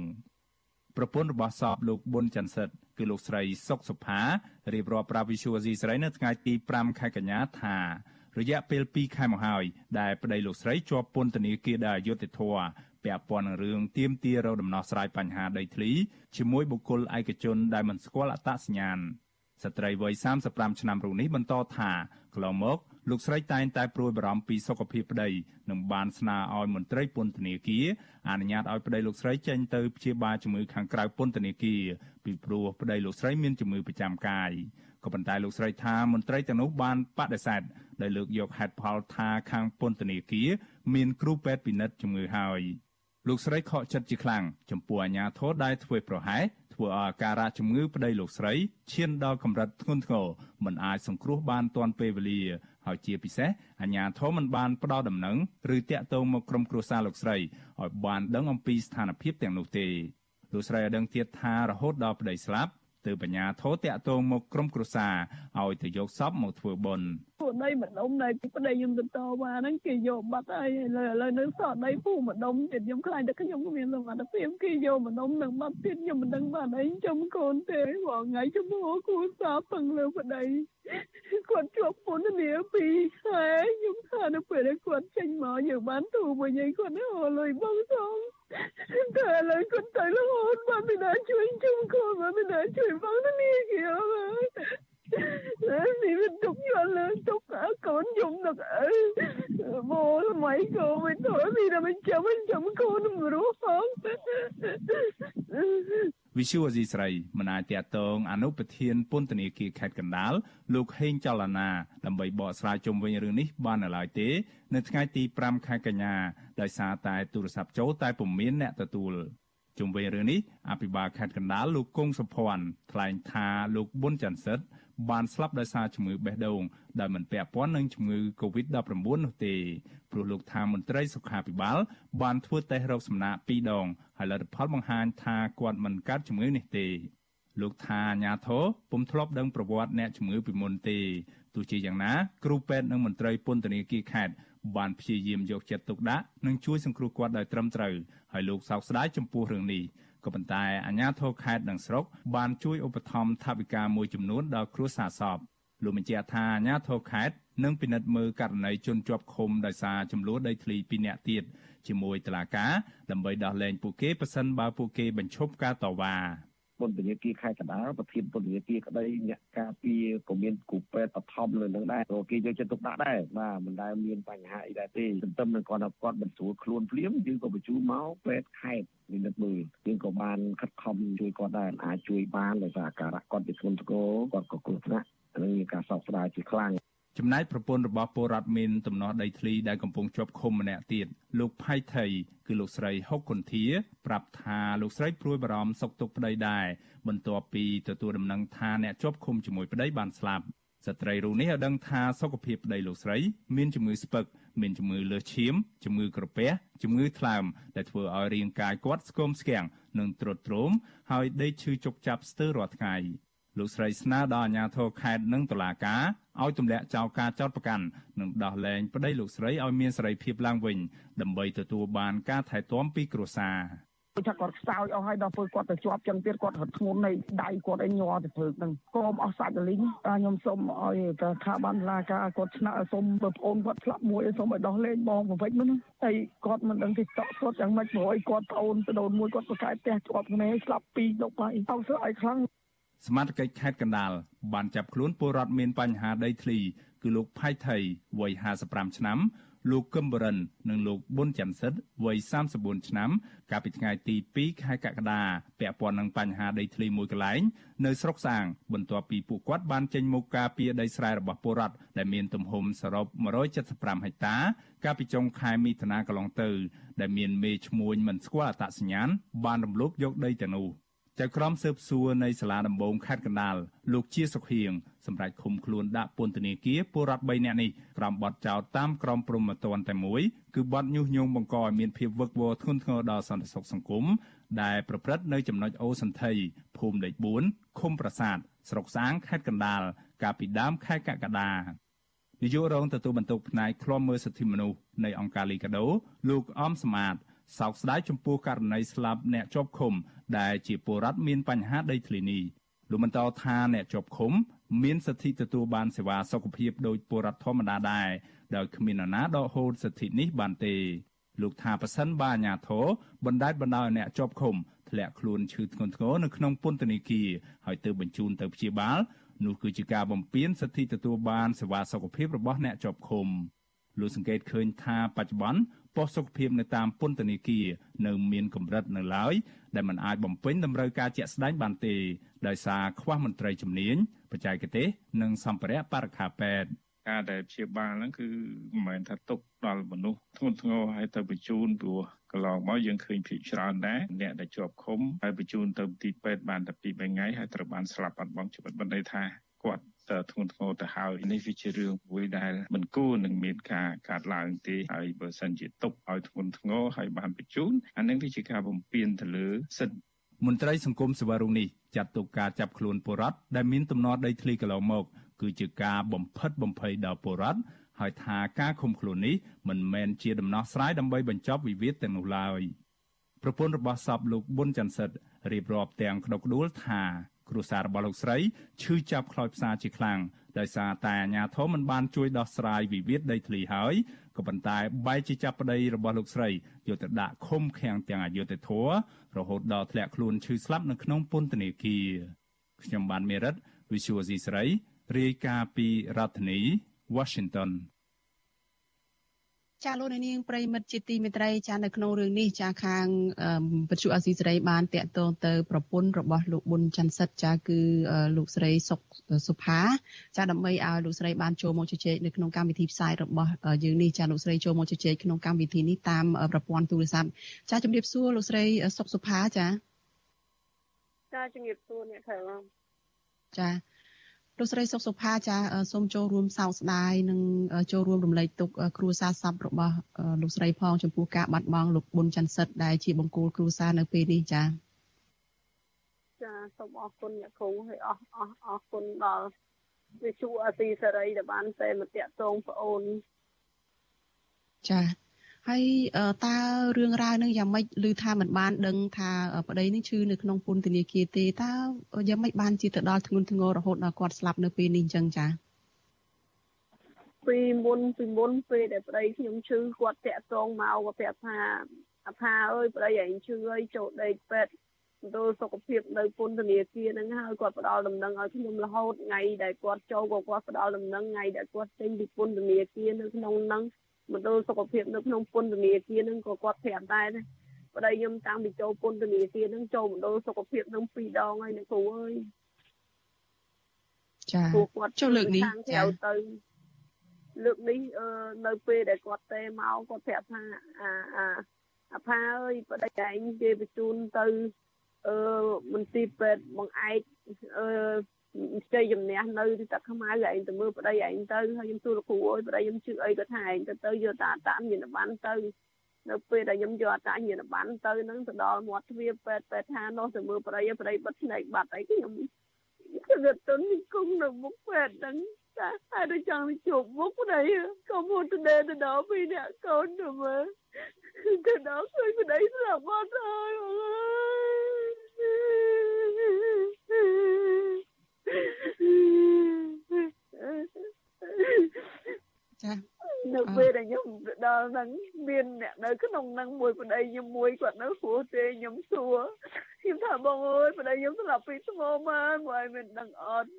Speaker 9: ប្រពន្ធរបស់សពលោកប៊ុនច័ន្ទសិទ្ធគឺលោកស្រីសុកសុផារៀបរាប់ប្រាវិសុវស៊ីស្រីនៅថ្ងៃទី5ខែកញ្ញាថា រយៈពេល2ខែមកហើយដែលប្តីលោកស្រីជាប់ពន្ធនាគារដោយអយុត្តិធម៌ពាក់ព័ន្ធនឹងរឿងទាមទាររកដំណោះស្រាយបញ្ហាដីធ្លីជាមួយបុគ្គលឯកជនដែលមិនស្គាល់អត្តសញ្ញាណស្ត្រីវ័យ35ឆ្នាំរូបនេះបន្តថាកន្លងមកលោកស្រីតែងតែព្រួយបារម្ភពីសុខភាពប្តីនិងបានស្នើឲ្យមន្ត្រីពន្ធនាគារអនុញ្ញាតឲ្យប្តីលោកស្រីចេញទៅព្យាបាលជំងឺខាងក្រៅពន្ធនាគារពីព្រោះប្តីលោកស្រីមានជំងឺប្រចាំកាយក៏ប៉ុន្តែលោកស្រីថាមន្ត្រីទាំងនោះបានបដិសេធ ដោយលើកយកហេតុផលថាខាងពន្ធនាគារមានគ្រូពេទ្យពិនិត្យជំងឺហើយលោកស្រីខកចិត្តជាខ្លាំងចំពោះអាញាធរដែលធ្វើប្រហែសធ្វើឲ្យអាការៈជំងឺប្តីលោកស្រីឈានដល់កម្រិតធ្ងន់ធ្ងរមិនអាចសង្គ្រោះបានទាន់ពេលវេលាហើយជាពិសេសអាញាធរមិនបានផ្ដល់ដំណឹងឬតាក់ទងមកក្រុមគ្រួសារលោកស្រីឲ្យបានដឹងអំពីស្ថានភាពទាំងនោះទេលោកស្រីឲ្យដឹងទៀតថារហូតដល់ប្តីស្លាប់ទើបបញ្ញាធរតាក់ទងមកក្រុមគ្រួសារឲ្យទៅយកសពមកធ្វើបុណ្យ
Speaker 7: ពួកដីម្ដុំដែលប្តីខ្ញុំទៅតវ៉ាហ្នឹងគេយកបាត់ហើយឥឡូវឥឡូវនៅសល់ដីពូម្ដុំទៀតខ្ញុំខ្លាចតែខ្ញុំគ្មានសមត្ថភាពគេយកម្ដុំនឹងបាត់ទៀតខ្ញុំមិនដឹងបានអីចំកូនទេបងថ្ងៃជំនួសគូសាពឹងលើប្តីគាត់ជាប់ពន្ធនាពីហើយខ្ញុំថានៅពេលគាត់ចេញមកយើងបានទូមួយញ៉ៃគាត់ហៅលុយបងសងតែឥឡូវគាត់ទៅរហូតបានមិនដែរជួយជុំខ្លួនបានមិនដែរជួយបងនេះគេហើយ នេះវាទុកយល់លើទុកកូនយំនឹកអើមកថ្មីកូនមិនទៅនេះតែមិនចាំមិនចាំកូនមករស់ផង
Speaker 9: វិសុវអេស៊ីស្រីមិនអាចតតងអនុប្រធានពន្ធនាគារខេត្តកណ្ដាលលោកហេងចលនាដើម្បីបកស្រាយជុំវិញរឿងនេះបាននៅឡើយទេ នៅថ្ងៃទី5ខែកញ្ញាដោយសារតែទូរស័ព្ទចូលតែពុំមានអ្នកទទួលជុំវិញរឿងនេះអភិបាលខេត្តកណ្ដាលលោកគង់សុភ័ណ្ឌថ្លែងថាលោកប៊ុនច័ន្ទសិទ្ធ បានស្លាប់ដោយសារជំងឺបេះដូងដែលមិនពាក់ព័ន្ធនឹងជំងឺ Covid-19 នោះទេព្រោះលោកថាមន្ត្រីសុខាភិបាល បានធ្វើតេស្តរោគសម្នា2ដងហើយលទ្ធផលបង្ហាញថាគាត់មិនកើតជំងឺនេះទេលោកថាអាញាធរពុំធ្លាប់ដឹងប្រវត្តិអ្នកជំងឺពីមុនទេទោះជាយ៉ាងណា គ្រូពេទ្យនិងមន្ត្រីពន្ធនាគារខេត្តបានព្យាយាមយកចិត្តទុកដាក់និងជួយសង្គ្រោះគាត់ដោយត្រឹមត្រូវហើយលោកសោកស្ដាយចំពោះរឿងនេះ ក៏ប៉ុន្តែអាជ្ញាធរខេត្តនិងស្រុកបានជួយឧបត្ថម្ភថវិកាមួយចំនួនដល់គ្រួសារសពលោកបញ្ជាក់ថាអាជ្ញាធរខេត្តនឹងពិនិត្យមើលករណីជនជាប់ឃុំដោយសារចំនួនដីធ្លី2នាក់ទៀតជាមួយតុលាការដើម្បីដោះលែងពួកគេប្រសិនបើពួកគេបញ្ឈប់ការតវ៉ា
Speaker 10: ពន្ធនាគារខេត្តកណ្ដាលប្រធានពន្ធនាគារក្តីអ្នកការពារក៏មានគូពេទ្យបឋមលើនឹងដែរក៏គេយកចិត្តទុកដាក់ដែរបាទមិនដែលមានបញ្ហាអីដែរទេទន្ទឹមនឹងគាត់ថាគាត់មិនស្រួលខ្លួនភ្លាមយើងក៏បញ្ជូនមកពេទ្យខេត្តនិមិត្តមើលយើងក៏បានខិតខំជួយគាត់ដែរអាចជួយបានដោយសារអាការៈគាត់ជាធ្ងន់ធ្ងរគាត់ក៏គ្រោះថ្នាក់និងមានការសោកស្ដាយជាខ្លាំង
Speaker 9: ចំណែកប្រពន្ធរបស់ពលរដ្ឋមានទំនាស់ដីធ្លីដែលកំពុងជាប់ឃុំម្នាក់ទៀតលោកផៃថៃគឺលោកស្រីហុកគុន្ធា ប្រាប់ថាលោកស្រីព្រួយបារម្ភសុខទុក្ខប្តីដែរបន្ទាប់ពីទទួលដំណឹងថាអ្នកជាប់ឃុំជាមួយប្តីបានស្លាប់ស្ត្រីរូបនេះឲ្យដឹងថាសុខភាពប្តីលោកស្រី មានជំងឺស្ពឹកមានជំងឺលើសឈាមជំងឺក្រពះជំងឺថ្លើមដែលធ្វើឲ្យរាងកាយគាត់ស្គមស្គាំងនិងទ្រុឌទ្រោមហើយដេកឈឺជុកចាប់ស្ទើររាល់ថ្ងៃ លោកស្រីស្នើដល់អាជ្ញាធរខេត្តនិងតុលាការឲ្យទម្លាក់ចោលការចោទប្រកាន់និងដោះលែងប្តីលោកស្រីឲ្យមានសេរីភាពឡើងវិញដើម្បីទទួលបានការថែទាំពីគ្រួសារ
Speaker 10: ថាគាត់ខ្សោយអស់ហើយដល់ពេលគាត់ទៅជាប់ចឹងទៀតគាត់រត់ធ្ងន់នៃដៃគាត់ឲ្យញ័រទៅព្រឹកហ្នឹងកុំអស់សាច់លីងខ្ញុំសូមឲ្យថាបានឡាការគាត់ឆ្នាក់សូមបងប្អូនគាត់ឆ្លាប់មួយសូមឲ្យដោះលែងបងប្រវិចហ្នឹងហើយគាត់មិនដឹងទីតក់គាត់យ៉ាងម៉េចព្រោះឲ្យគាត់ប្អូនទៅដូនមួយគាត់ប្រកែកផ្ទះជាប់គ្នាស្លាប់ពីរដប់ហើយអោស្រ័យខ្លាំង
Speaker 9: សមាជិកខេត្តកណ្ដាលបានចាប់ខ្លួនពលរដ្ឋមានបញ្ហាដីធ្លី គឺលោកផៃថៃវ័យ55ឆ្នាំលោកកឹមបរិននិងលោកប៊ុនច័ន្ទសិទ្ធវ័យ34ឆ្នាំ កាលពីថ្ងៃទី2ខែកក្កដាពាក់ព័ន្ធនឹងបញ្ហាដីធ្លីមួយកន្លែងនៅស្រុកសាង បន្ទាប់ពីពួកគាត់បានចេញមុខការពីដីស្រែរបស់ពលរដ្ឋដែលមានទំហំសរុប175ហិកតា កាលពីចុងខែមិថុនាកន្លងទៅ ដែលមានមេឈ្មួញមិនស្គាល់អត្តសញ្ញាណបានរំលោភយកដីទាំងនោះ។ ចៅក្រមស៊ើបសួរនៃសាលាដំបងខេត្តកណ្ដាលលោកជាសុខៀងសម្រាប់ឃុំខ្លួនដាក់ពន្ធនាគារពលរដ្ឋ3នាក់នេះក្រោមបទចោទតាមក្រមព្រហ្មទណ្ឌតែមួយគឺបទញុះញង់បង្កឲ្យមានភាពវឹកវរធ្ងន់ធ្ងរដល់សន្តិសុខសង្គមដែលប្រព្រឹត្តនៅចំណុចអូសន្ធិភូមិលេខ4ឃុំប្រាសាទស្រុកសាងខេត្តកណ្ដាលកាលពីដើមខែកក្កដានាយករងទទួលបន្ទុកផ្នែកឃ្លាំមើលសិទ្ធិមនុស្សនៃអង្គការលីកាដូលោកអំសមាត សោកស្ដាយចំពោះករណីស្លាប់អ្នកជាប់ឃុំ ដែលជាពលរដ្ឋមានបញ្ហាដីធ្លីនេះលោកបន្តថាអ្នកជាប់ឃុំ មានសិទ្ធិទទួលបានសេវាសុខភាពដោយពលរដ្ឋធម្មតាដែរដោយគ្មាននរណាដកហូតសិទ្ធិនេះបានទេលោកថាប៉ះសិនបាអាញាធរបណ្ដាច់បណ្ដោយអ្នកជាប់ឃុំធ្លាក់ខ្លួនឈឺធ្ងន់ធ្ងរនៅក្នុងពន្ធនាគារហើយទើបបញ្ជូនទៅព្យាបាលនោះគឺជាការបំពានសិទ្ធិទទួលបានសេវាសុខភាពរបស់អ្នកជាប់ឃុំលោកសង្កេតឃើញថាបច្ចុប្បន្ន ប៉ុស្តិ៍សុខភាពនៅតាមពន្ធនាគារនៅមានកម្រិតនៅឡើយដែលមិនអាចបំពេញតម្រូវការជាក់ស្ដែងបានទេដោយសារខ្វះមន្ត្រីជំនាញបច្ចេកទេសនិងសម្ភារៈបរិក្ខារពេទ្យ
Speaker 11: ការដែលព្យាបាលហ្នឹងគឺមិនមែនថាទុកដល់មនុស្សធ្ងន់ធ្ងរហើយទៅបញ្ជូនព្រោះកន្លងមកយើងឃើញភិកច្រើនដែរអ្នកដែលជាប់ឃុំហើយបញ្ជូនទៅទីពេទ្យបានតែ2 3ថ្ងៃហើយត្រូវបានស្លាប់បាត់បង់ជីវិតបណ្ដីថាគាត់ ធ្ងន់ធ្ងរទៅហើយនេះវាជារឿងមួយដែលមិនគួរនឹងមានការកាត់ឡើងទេហើយបើសិនជាទុកឲ្យធ្ងន់ធ្ងរហើយបានបញ្ជូនអានឹងវាជាការបំពានទៅលើសិទ្ធិ
Speaker 9: មន្ត្រីសង្គមសេវារុងនេះចាត់ទុកការចាប់ខ្លួនពលរដ្ឋដែលមានទំនាស់ដីធ្លីកន្លងមក គឺជាការបំផិតបំភ័យដល់ពលរដ្ឋហើយថាការឃុំខ្លួននេះមិនមែនជាដំណោះស្រាយដើម្បីបញ្ចប់វិវាទទាំងនោះឡើយប្រពន្ធរបស់សពលោកប៊ុនច័ន្ទសិទ្ធរៀបរាប់ទាំងក្តុកក្តួលថា គ្រួសាររបស់លោកស្រីឈឺចាប់ខ្លោចផ្សាជាខ្លាំងដោយសារតែអាញាធមមិនបានជួយដោះស្រាយវិវាទដីធ្លីហើយក៏ប៉ុន្តែបែរជាចាប់ប្តីរបស់លោកស្រីយកទៅដាក់ឃុំឃាំងទាំងអយុធធររហូតដល់ធ្លាក់ខ្លួនឈឺស្លាប់នៅក្នុងពន្ធនាគារខ្ញុំបានមេរិត Visual C ស្រីរាយការណ៍ពីរដ្ឋធានី Washington
Speaker 1: ចាលោកនាងប្រិមិត្តជាទីមេត្រីចានៅក្នុងរឿងនេះចាខាងបច្ចុប្បន្នអាស៊ីសេរីបានតាក់ទងទៅប្រពន្ធរបស់លោកប៊ុនច័ន្ទសិទ្ធចាគឺលោកស្រីសុកសុផាចាដើម្បីឲ្យលោកស្រីបានចូលមកជជែកនៅក្នុងកម្មវិធីផ្សាយរបស់យើងនេះចាលោកស្រីចូលមកជជែកក្នុងកម្មវិធីនេះតាមប្រព័ន្ធទូរស័ព្ទចាជំរាបសួរលោកស្រីសុកសុផាចា
Speaker 12: ចាជំរាបសួរអ្នកខែ
Speaker 1: ចា លោកស្រីសុកសុផាចាសូមចូលរួមសោកស្ដាយនិងចូលរួមរំលែកទុក្ខគ្រួសារសពរបស់លោកស្រីផងចំពោះការបាត់បង់លោកប៊ុនច័ន្ទសិទ្ធដែលជាបង្គោលគ្រួសារនៅពេលនេះចា
Speaker 12: ចាសូមអរគុណអ្នកគ្រូហើយអស់អស់អរគុណដល់វិទ្យុអស៊ីសេរីដែលបានតែមកតាក់ទងប្អូន
Speaker 1: ចា ហើយតើរឿងរ៉ាវនឹងយ៉ាងម៉េចឮថាមិនបានដឹងថាប្តីនឹងឈឺនៅក្នុងពន្ធនាគារទេតើយ៉ាងម៉េចបានជាទៅដល់ធ្ងន់ធ្ងររហូតដល់គាត់ស្លាប់នៅពេលនេះអញ្ចឹងចា
Speaker 12: ពីមុនពីមុនពេលដែលប្តីខ្ញុំឈឺគាត់តាក់ទងមកគាត់ប្រាប់ថាអថាអើយប្តីឯងឈឺអើយចូលដេកពេទ្យមណ្ឌលសុខភាពនៅពន្ធនាគារហ្នឹងហើយគាត់ផ្ដល់ដំណឹងឲ្យខ្ញុំរហូតថ្ងៃដែលគាត់ចូលក៏គាត់ផ្ដល់ដំណឹងថ្ងៃដែលគាត់ចេញពីពន្ធនាគារនៅក្នុងហ្នឹង មណ្ឌលសុខភាពនៅក្នុងពន្ធនាគារហ្នឹងក៏គាត់ប្រាប់ដែរណាប្តីខ្ញុំតាំងពីចូលពន្ធនាគារហ្នឹងចូលមណ្ឌលសុខភាពហ្នឹងពីរដងហើយអ្នកគ្រូអើយ
Speaker 1: ចា
Speaker 12: គាត់
Speaker 1: ចូលលើកនេះ
Speaker 12: ចាទៅលើកនេះនៅពេលដែលគាត់ទេមកគាត់ប្រាប់ថាអាអាអាផាអើយប្តីឯងគេបញ្ជូនទៅអឺមន្ទីរពេទ្យបងឯកអឺ ជ័យជំនះនៅទីតាខ្មៅឯងទៅមើលប្តីឯងទៅហើយខ្ញុំសួរលោកគ្រូអើយប្តីខ្ញុំជឿអីក៏ថាឯងទៅទៅយកតាតាមញាណប័ណ្ណទៅនៅពេលដែលខ្ញុំយកតាញាណប័ណ្ណទៅនឹងទៅដល់មាត់ទ្វារពេទ្យពេទ្យថានោះទៅមើលប្តីប្តីបិទភ្នែកបាត់អីខ្ញុំគឺទៅគង់នៅមុខពេទ្យហ្នឹងតាហើយទៅចង់ទៅជួបមុខប្តីក៏មកទៅដេទៅដល់ពីអ្នកកូនទៅមើលទៅដល់ឃើញប្តីស្លាប់បាត់ហើយអើ
Speaker 1: យ ចា
Speaker 12: នៅពេលដែលខ្ញុំដល់ហ្នឹងមានអ្នកនៅក្នុងហ្នឹងមួយប្តីខ្ញុំមួយគាត់នៅព្រោះទេខ្ញុំសួរខ្ញុំថាបងអើយប្តីខ្ញុំស្លាប់ពីស្មោម៉ានមកឲ្យមិនដឹងអត់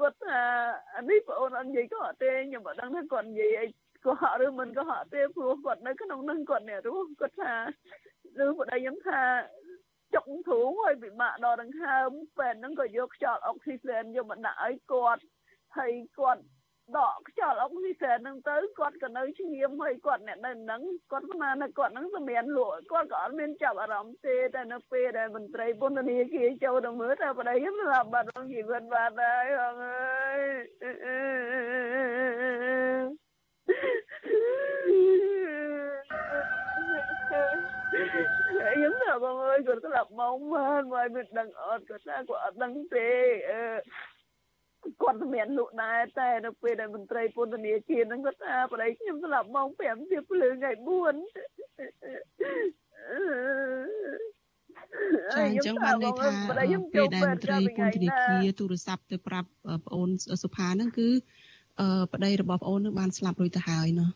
Speaker 12: គាត់ថាអានេះបងអូនអត់និយាយក៏អត់ទេខ្ញុំមិនដឹងថាគាត់និយាយអីក៏ហក់ឬមិនក៏ហក់ទេព្រោះគាត់នៅក្នុងនឹងគាត់អ្នករស់គាត់ថាឬប្តីខ្ញុំថា ចុកធូងហើយពិបាកដល់ដង្ហើមពេទ្យហ្នឹងក៏យកខ្យល់អុកស៊ីហ្សែនយកមកដាក់ឲ្យគាត់ហើយគាត់ដកខ្យល់អុកស៊ីហ្សែនហ្នឹងទៅគាត់ក៏នៅឈាមហើយគាត់អ្នកនៅហ្នឹងគាត់ស្មានថាគាត់ហ្នឹងសម្មានលក់គាត់ក៏អត់មានចាប់អារម្មណ៍ទេតែនៅពេលដែលមន្ត្រីពន្ធនាគារចូលទៅមើលថាប្តីខ្ញុំស្លាប់បាត់ក្នុងជីវិតបាត់ហើយបងអើយ គាត់ស្លាប់មកមកមកមិនដឹងអត់គាត់ថាគាត់អត់ដឹងទេអឺគាត់មានលក់ដែរតែនៅពេលដែលមន្ត្រីពន្ធនាគារហ្នឹងគាត់ថាប្តីខ្ញុំស្លាប់ម៉ោង5ជាភ្លើងថ្ងៃ4
Speaker 1: ចាអញ្ចឹងបានន័យថាពេលដែលមន្ត្រីពន្ធនាគារទូរស័ព្ទទៅប្រាប់ប្អូនសុផាហ្នឹងគឺប្តីរបស់ប្អូននឹងបានស្លាប់រួចទៅហើយណោះ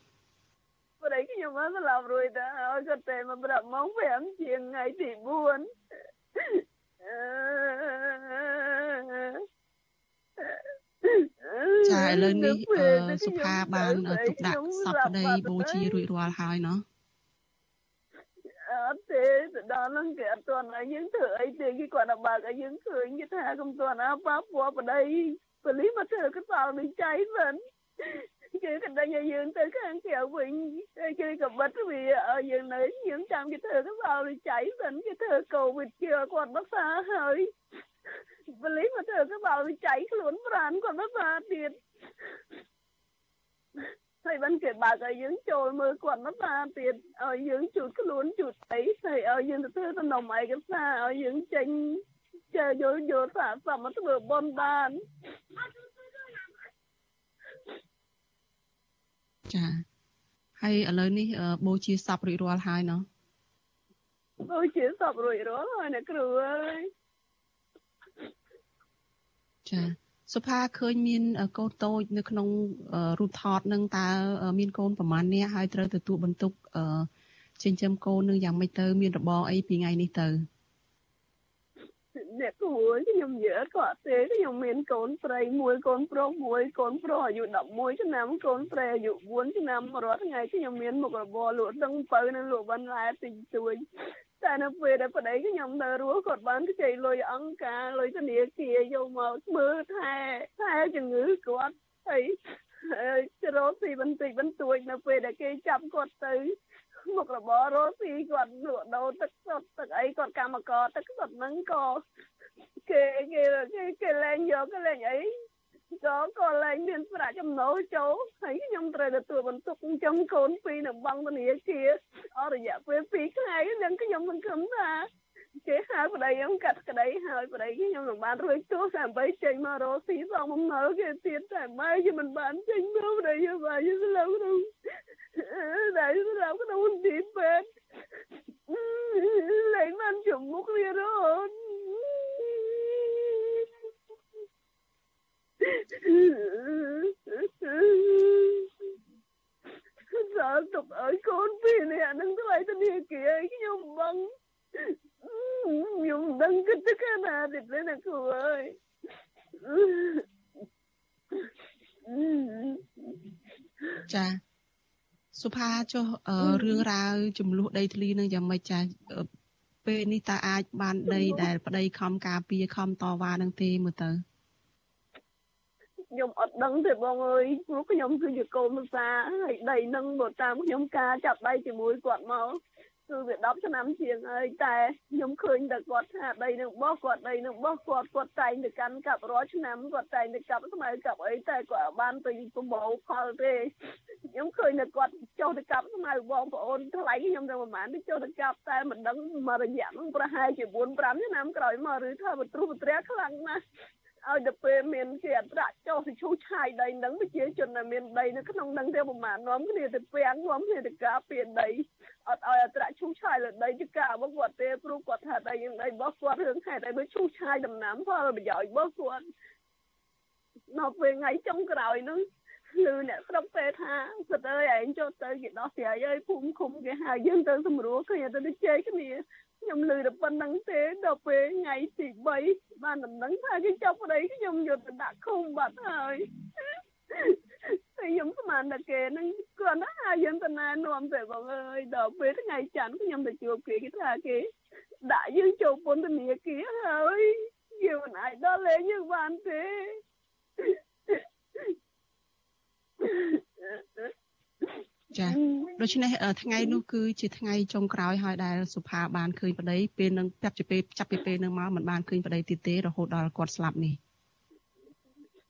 Speaker 12: ប្តីខ្ញុំបានស្លាប់រួចទៅហើយគាត់តែមកប្រាប់ម៉ោង5ជាងថ្ងៃទី4
Speaker 1: ចាឥឡូវនេះសុផាបានទុកដាក់សពប្តីបូជារួចរាល់ហើយណោះ
Speaker 12: អត់ទេទៅដល់ហ្នឹងគេអត់ទាន់ឲ្យយើងធ្វើអីទេគេគាត់ឲ្យបើកឲ្យយើងឃើញគេថាកុំទាន់អើប៉ាពួរប្តីប៉លីមកធ្វើកសលនឹងចៃមិន គេក៏ដេញឲ្យយើងទៅខាងក្រៅវិញគេក៏បិទវាឲ្យយើងនៅយើងចាំគេធ្វើកសលនឹងចៃមិនគេធ្វើកូវីដជាគាត់មកសាហើយបលីមកធ្វើកសលនឹងចៃខ្លួនប្រានគាត់មកសាទៀតហើយបានគេបើកឲ្យយើងចូលមើលគាត់មកសាទៀតឲ្យយើងជូតខ្លួនជូតអីហើយឲ្យយើងទៅធ្វើតំណឯកសារឲ្យយើងចេញចេះយល់យល់ថាសមមកធ្វើបនបាន
Speaker 1: ចាហើយឥឡូវនេះបូជាសពរួចរាល់ហើយណោះ
Speaker 12: បូជាសពរួចរាល់ហើយអ្នកគ្រូអើយ
Speaker 1: ចាសុផាឃើញមានកូនតូចនៅក្នុងរូបថតនឹងតើមានកូនប្រមាណនាក់ហើយត្រូវទទួលបន្ទុកចិញ្ចឹមកូននឹងយ៉ាងម៉េចទៅ មានរបងអីពីថ្ងៃនេះទៅ
Speaker 12: អ្នកគួរខ្ញុំនិយាយគាត់ទេខ្ញុំមានកូនស្រីមួយកូនប្រុសមួយកូនប្រុសអាយុ11ឆ្នាំកូនស្រីអាយុ4ឆ្នាំរាល់ថ្ងៃខ្ញុំមានមុខរបរលក់ទឹកពៅនិងលក់បន្លែទិញទួយតែនៅពេលដែលប្តីខ្ញុំនៅរស់គាត់បានខ្ចីលុយអង្គការលុយធនាគារយកមកមើលថែថែជំងឺគាត់ហើយជ្រោស៊ីបន្តិចបន្តួចនៅពេលដែលគេចាប់គាត់ទៅ មុខរបររស់ស៊ីគាត់លក់ដូរទឹកសុទ្ធទឹកអីគាត់កម្មករទឹកសុទ្ធហ្នឹងក៏គេគេគេគេលែងយកគេលែងអីក៏ក៏លែងមានប្រាក់ចំណូលចូលហើយខ្ញុំត្រូវទទួលបន្ទុកចិញ្ចឹមកូនពីរនៅបង់ធនាគារអស់រយៈពេល2ថ្ងៃនឹងខ្ញុំសង្ឃឹមថាគេហៅប្តីខ្ញុំកាត់ក្តីហើយប្តីខ្ញុំនឹងបានរួចទោសដើម្បីចេញមករកស៊ីសងបំណុលគេទៀតតែម៉ែខ្ញុំមិនបានចេញមកប្តីខ្ញុំបានស្លាប់ក្នុង ដែលសម្រាប់ក្នុងមន្ទីរពេទ្យលែងបានជំមុខវារហូតដល់ទុកឲ្យ
Speaker 1: សុផាចុះរឿងរ៉ាវចំនួនដីធ្លីនឹងយ៉ាងម៉េចចាពេលនេះតើអាចបានដីដែលប្តីខំការពារខំតវ៉ានឹងទេមើលទៅ
Speaker 12: ខ្ញុំអត់ដឹងទេបងអើយព្រោះខ្ញុំគឺជាកូនភាសាហើយដីនឹងបើតាមខ្ញុំការចាប់ដៃជាមួយគាត់មកគឺវា10ឆ្នាំជាងហើយតែខ្ញុំឃើញតែគាត់ថាដីនឹងបោះគាត់ដីនឹងបោះគាត់គាត់តែងទៅកាន់កាប់រាល់ឆ្នាំគាត់តែងទៅកាប់ស្មៅកាប់អីតែគាត់បានទៅប្រមូលផលទេ ខ្ញុំឃើញតែគាត់ចុះទៅកាប់ស្មៅបងប្អូនថ្លៃខ្ញុំទៅប្រហែលទៅចុះទៅកាប់តែមិនដឹងមករយៈនឹងប្រហែលជា4 5ឆ្នាំក្រោយមកឬថាបទ្រុបត្រាខ្លាំងណាស់ឲ្យទៅពេលមានគេអត្រាចុះទៅឈូសឆាយដីនឹងប្រជាជនដែលមានដីនៅក្នុងនឹងទេប្រហែលនាំគ្នាទៅពាំងនាំគ្នាទៅការពារដីអត់ឲ្យអត្រាឈូសឆាយលើដីចការបស់គាត់ទេព្រោះគាត់ថាដីយ៉ាងដីរបស់គាត់រឿងហេតុអីមកឈូសឆាយដំណាំផលប្រយោជន៍របស់គាត់នៅពេលថ្ងៃចុងក្រោយនោះ ឬអ្នកស្រុកពេថាសិតអើយឯងចូលទៅគេដោះស្រាយអើយភូមិឃុំគេហៅយើងទៅសម្រួលគ្នាទៅជែកគ្នាខ្ញុំលឺតែប៉ុណ្្នឹងទេដល់ពេលថ្ងៃទី3បានដំណឹងថាគេចាប់ប្តីខ្ញុំយកទៅដាក់ឃុំបាត់ហើយតែខ្ញុំស្មានតែគេនឹងគាត់ណាយើងទៅណែនាំទៅបងអើយដល់ពេលថ្ងៃច័ន្ទខ្ញុំទៅជួបគេគេថាគេដាក់យើងចូលពន្ធនាគារហើយយើងមិនអាចដល់លេងយើងបានទេ
Speaker 1: ចាដូច្នេះថ្ងៃនោះគឺជាថ្ងៃចុងក្រោយហើយដែលសុផាបានឃើញប្តីពេលនឹងចាប់ពីពេលចាប់ពីពេលនឹងមកមិនបានឃើញប្តីទៀតទេរហូតដល់គាត់ស្លាប់នេះ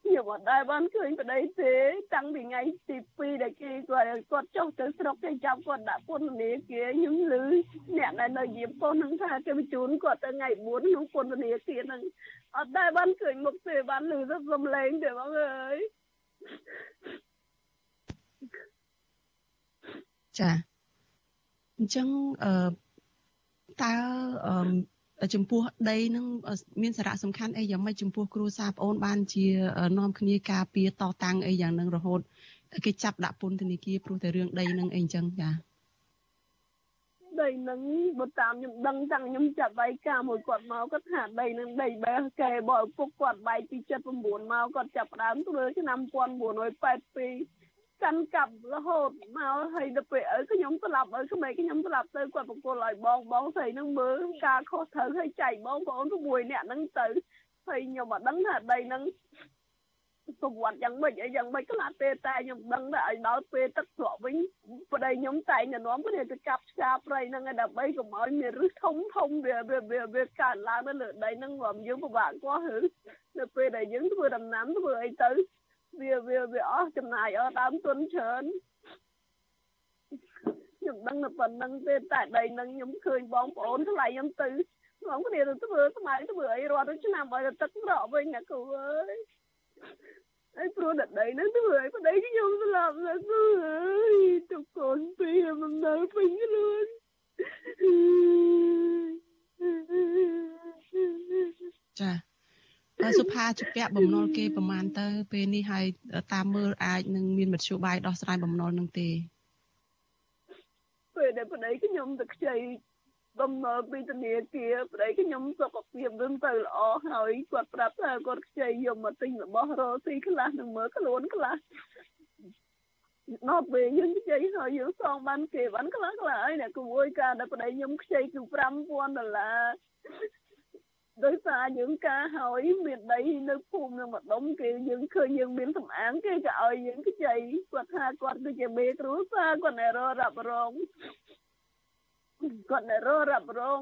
Speaker 12: ខ្ញុំអត់ដែលបានឃើញប្តីទេតាំងពីថ្ងៃទី2ដែលគេគាត់គាត់ចុះទៅស្រុកគេចាប់គាត់ដាក់ពន្ធនាគារខ្ញុំឮអ្នកដែលនៅយាមប៉ុនហ្នឹងថាគេបញ្ជូនគាត់ទៅថ្ងៃ4ក្នុងពន្ធនាគារហ្នឹងអត់ដែលបានឃើញមុខទេបានឮតែសំឡេងទេបងអើយ
Speaker 1: ចាអញ្ចឹងអឺតើអឺចំពោះដីនឹងមានសារៈសំខាន់អីយ៉ាងម៉េចចំពោះគ្រួសារប្អូនបានជានាំគ្នាការពារតតាំងអីយ៉ាងនឹងរហូតគេចាប់ដាក់ពន្ធនាគារព្រោះតែរឿងដីនឹងអីអញ្ចឹងចា
Speaker 12: ដីនឹងបើតាមខ្ញុំដឹងតាំងខ្ញុំចាប់ដៃការមួយគាត់មកគាត់ថាដីនឹងដីបែកែបើឪពុកគាត់បែកពី79មកគាត់ចាប់ដើមធ្វើឆ្នាំ1982 កាន់កាប់រហូតមកហើយទៅពេលឪខ្ញុំស្លាប់ឪក្មេងខ្ញុំស្លាប់ទៅគាត់បង្គោលឲ្យបងបងស្រីនឹងមើលការខុសត្រូវឲ្យចែកបងប្អូន6នាក់ហ្នឹងទៅហើយខ្ញុំអត់ដឹងថាដីហ្នឹងប្រវត្តិយ៉ាងម៉េចអីយ៉ាងម៉េចខ្លះទេតែខ្ញុំដឹងថាឲ្យដល់ពេលទឹកស្រក់វិញប្តីខ្ញុំតែងតែនាំគ្នាទៅកាប់ឆ្កាព្រៃហ្នឹងឲ្យដើម្បីកុំឲ្យមានរឹសធំធំវាវាវាកើតឡើងនៅលើដីហ្នឹងរំយើងពិបាកគាត់ឬនៅពេលដែលយើងធ្វើដំណាំធ្វើអីទៅ វាវាវាអស់ចំណាយអស់ដើមទុនច្រើនខ្ញុំដឹងតែប៉ុណ្្នឹងទេតែដីនឹងខ្ញុំឃើញបងប្អូនថ្លៃខ្ញុំទៅខ្ញុំគ្នាទៅធ្វើស្មៅធ្វើអីរាល់ឆ្នាំឲ្យទឹកស្រកវិញណាគ្រូអើយហើយព្រោះតែដីនឹងធ្វើឲ្យប្តីខ្ញុំស្លាប់ណាគ្រូអើយទុកកូនពីមិននៅពេញខ្លួន
Speaker 1: ចា សុផាជពាក់បំណុលគេប្រមាណទៅ ពេលនេះហើយតាមមើលអាចនឹងមានមធ្យោបាយដោះស្រាយបំណុលនឹងទេ
Speaker 12: ពេលដែលប្តីខ្ញុំទៅខ្ចីបំណុលពីធនាគារប្តីខ្ញុំសុខភាពមិនទៅល្អហើយគាត់ប្រាប់ថាគាត់ខ្ចីយកមកទិញរបស់រស់ស៊ីខ្លះនឹងមើលខ្លួនខ្លះដល់ពេលយើងខ្ចីហើយយើងសងបានគេបានខ្លះខ្លះហើយអ្នកគួយការដែលប្តីខ្ញុំខ្ចីគឺ5000ដុល្លារ ដោយសារយើងការហើយមានដីនៅភូមិនឹងម្ដុំគេយើងឃើញយើងមានសំអាងគេក៏ឲ្យយើងខ្ចីគាត់ថាគាត់គឺជាមេគ្រួសារគាត់នៅររ៉ាប់រងគាត់នៅររ៉ាប់រង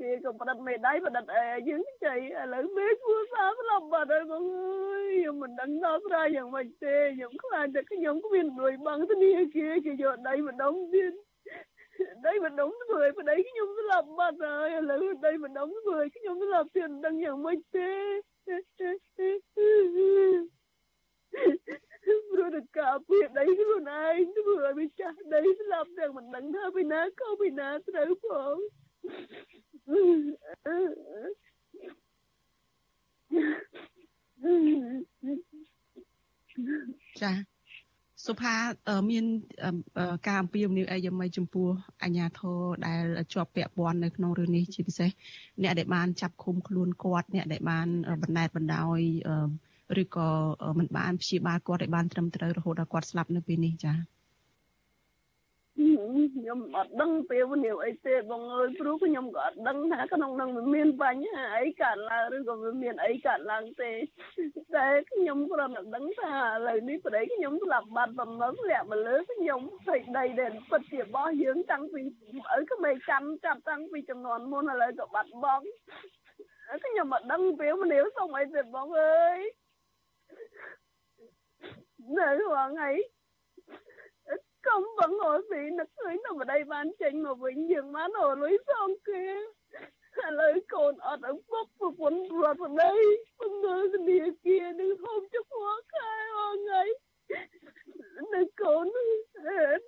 Speaker 12: គេក៏ប្រឌិតមេដៃប្រឌិតអីយើងខ្ចីឥឡូវមេគ្រួសារស្លាប់បាត់ហើយបងអើយខ្ញុំមិនដឹងដល់ស្រាយយ៉ាងម៉េចទេខ្ញុំខ្លាចតែខ្ញុំគ្មានលុយបង់ធនាគារគេយកដីម្ដុំទៀត ដីម្ដងធ្វើឲ្យប្តីខ្ញុំស្លាប់បាត់ហើយឥឡូវដីម្ដងធ្វើឲ្យខ្ញុំស្លាប់ទៀតមិនដឹងយ៉ាងម៉េចទេព្រោះតែការពារ ស់ដីស្លាប់ទាំងមិនដឹងថាពីណាខុសពីណាត្រូវផង
Speaker 1: ចាសុផាមានការអំពាវនាវអីយ៉ាងម៉េចចំពោះអាជ្ញាធរដែលជាប់ពាក់ព័ន្ធនៅក្នុងរឿងនេះជាពិសេសអ្នកដែលបានចាប់ឃុំខ្លួនគាត់អ្នកដែលបានបណ្ដេតបណ្ដោយឬក៏មិនបានព្យាបាលគាត់ឲ្យបានត្រឹមត្រូវរហូតដល់គាត់ស្លាប់នៅពេលនេះចា៎
Speaker 12: ខ្ញុំអត់ដឹងពេលវេលាអីទេបងអើយព្រោះខ្ញុំក៏អត់ដឹងថាក្នុងនឹងវាមានបញ្ហាអីកើតឡើងឬក៏វាមានអីកើតឡើងទេតែខ្ញុំគ្រាន់តែដឹងថាឥឡូវនេះប្តីខ្ញុំស្លាប់បាត់បំណងលាក់មកលើខ្ញុំផ្ទៃដីដែលពិតជារបស់យើងតាំងពីឪក្មេងកាន់ចាប់តាំងពីចំនួនមុនឥឡូវក៏បាត់បង់ខ្ញុំអត់ដឹងពេលវេលាសុំអីទេបងអើយនៅហងៃ កុំបងអើពីនឹកឃើញតែម្ដាយបានចេញមកវិញយើងបានអលុយសងគេឥឡូវកូនអត់ឪពុកប្រពន្ធរត់ប្ដីពងើសនីគានឹងហូបចុកហួខែអងថ្ងៃនៅកូន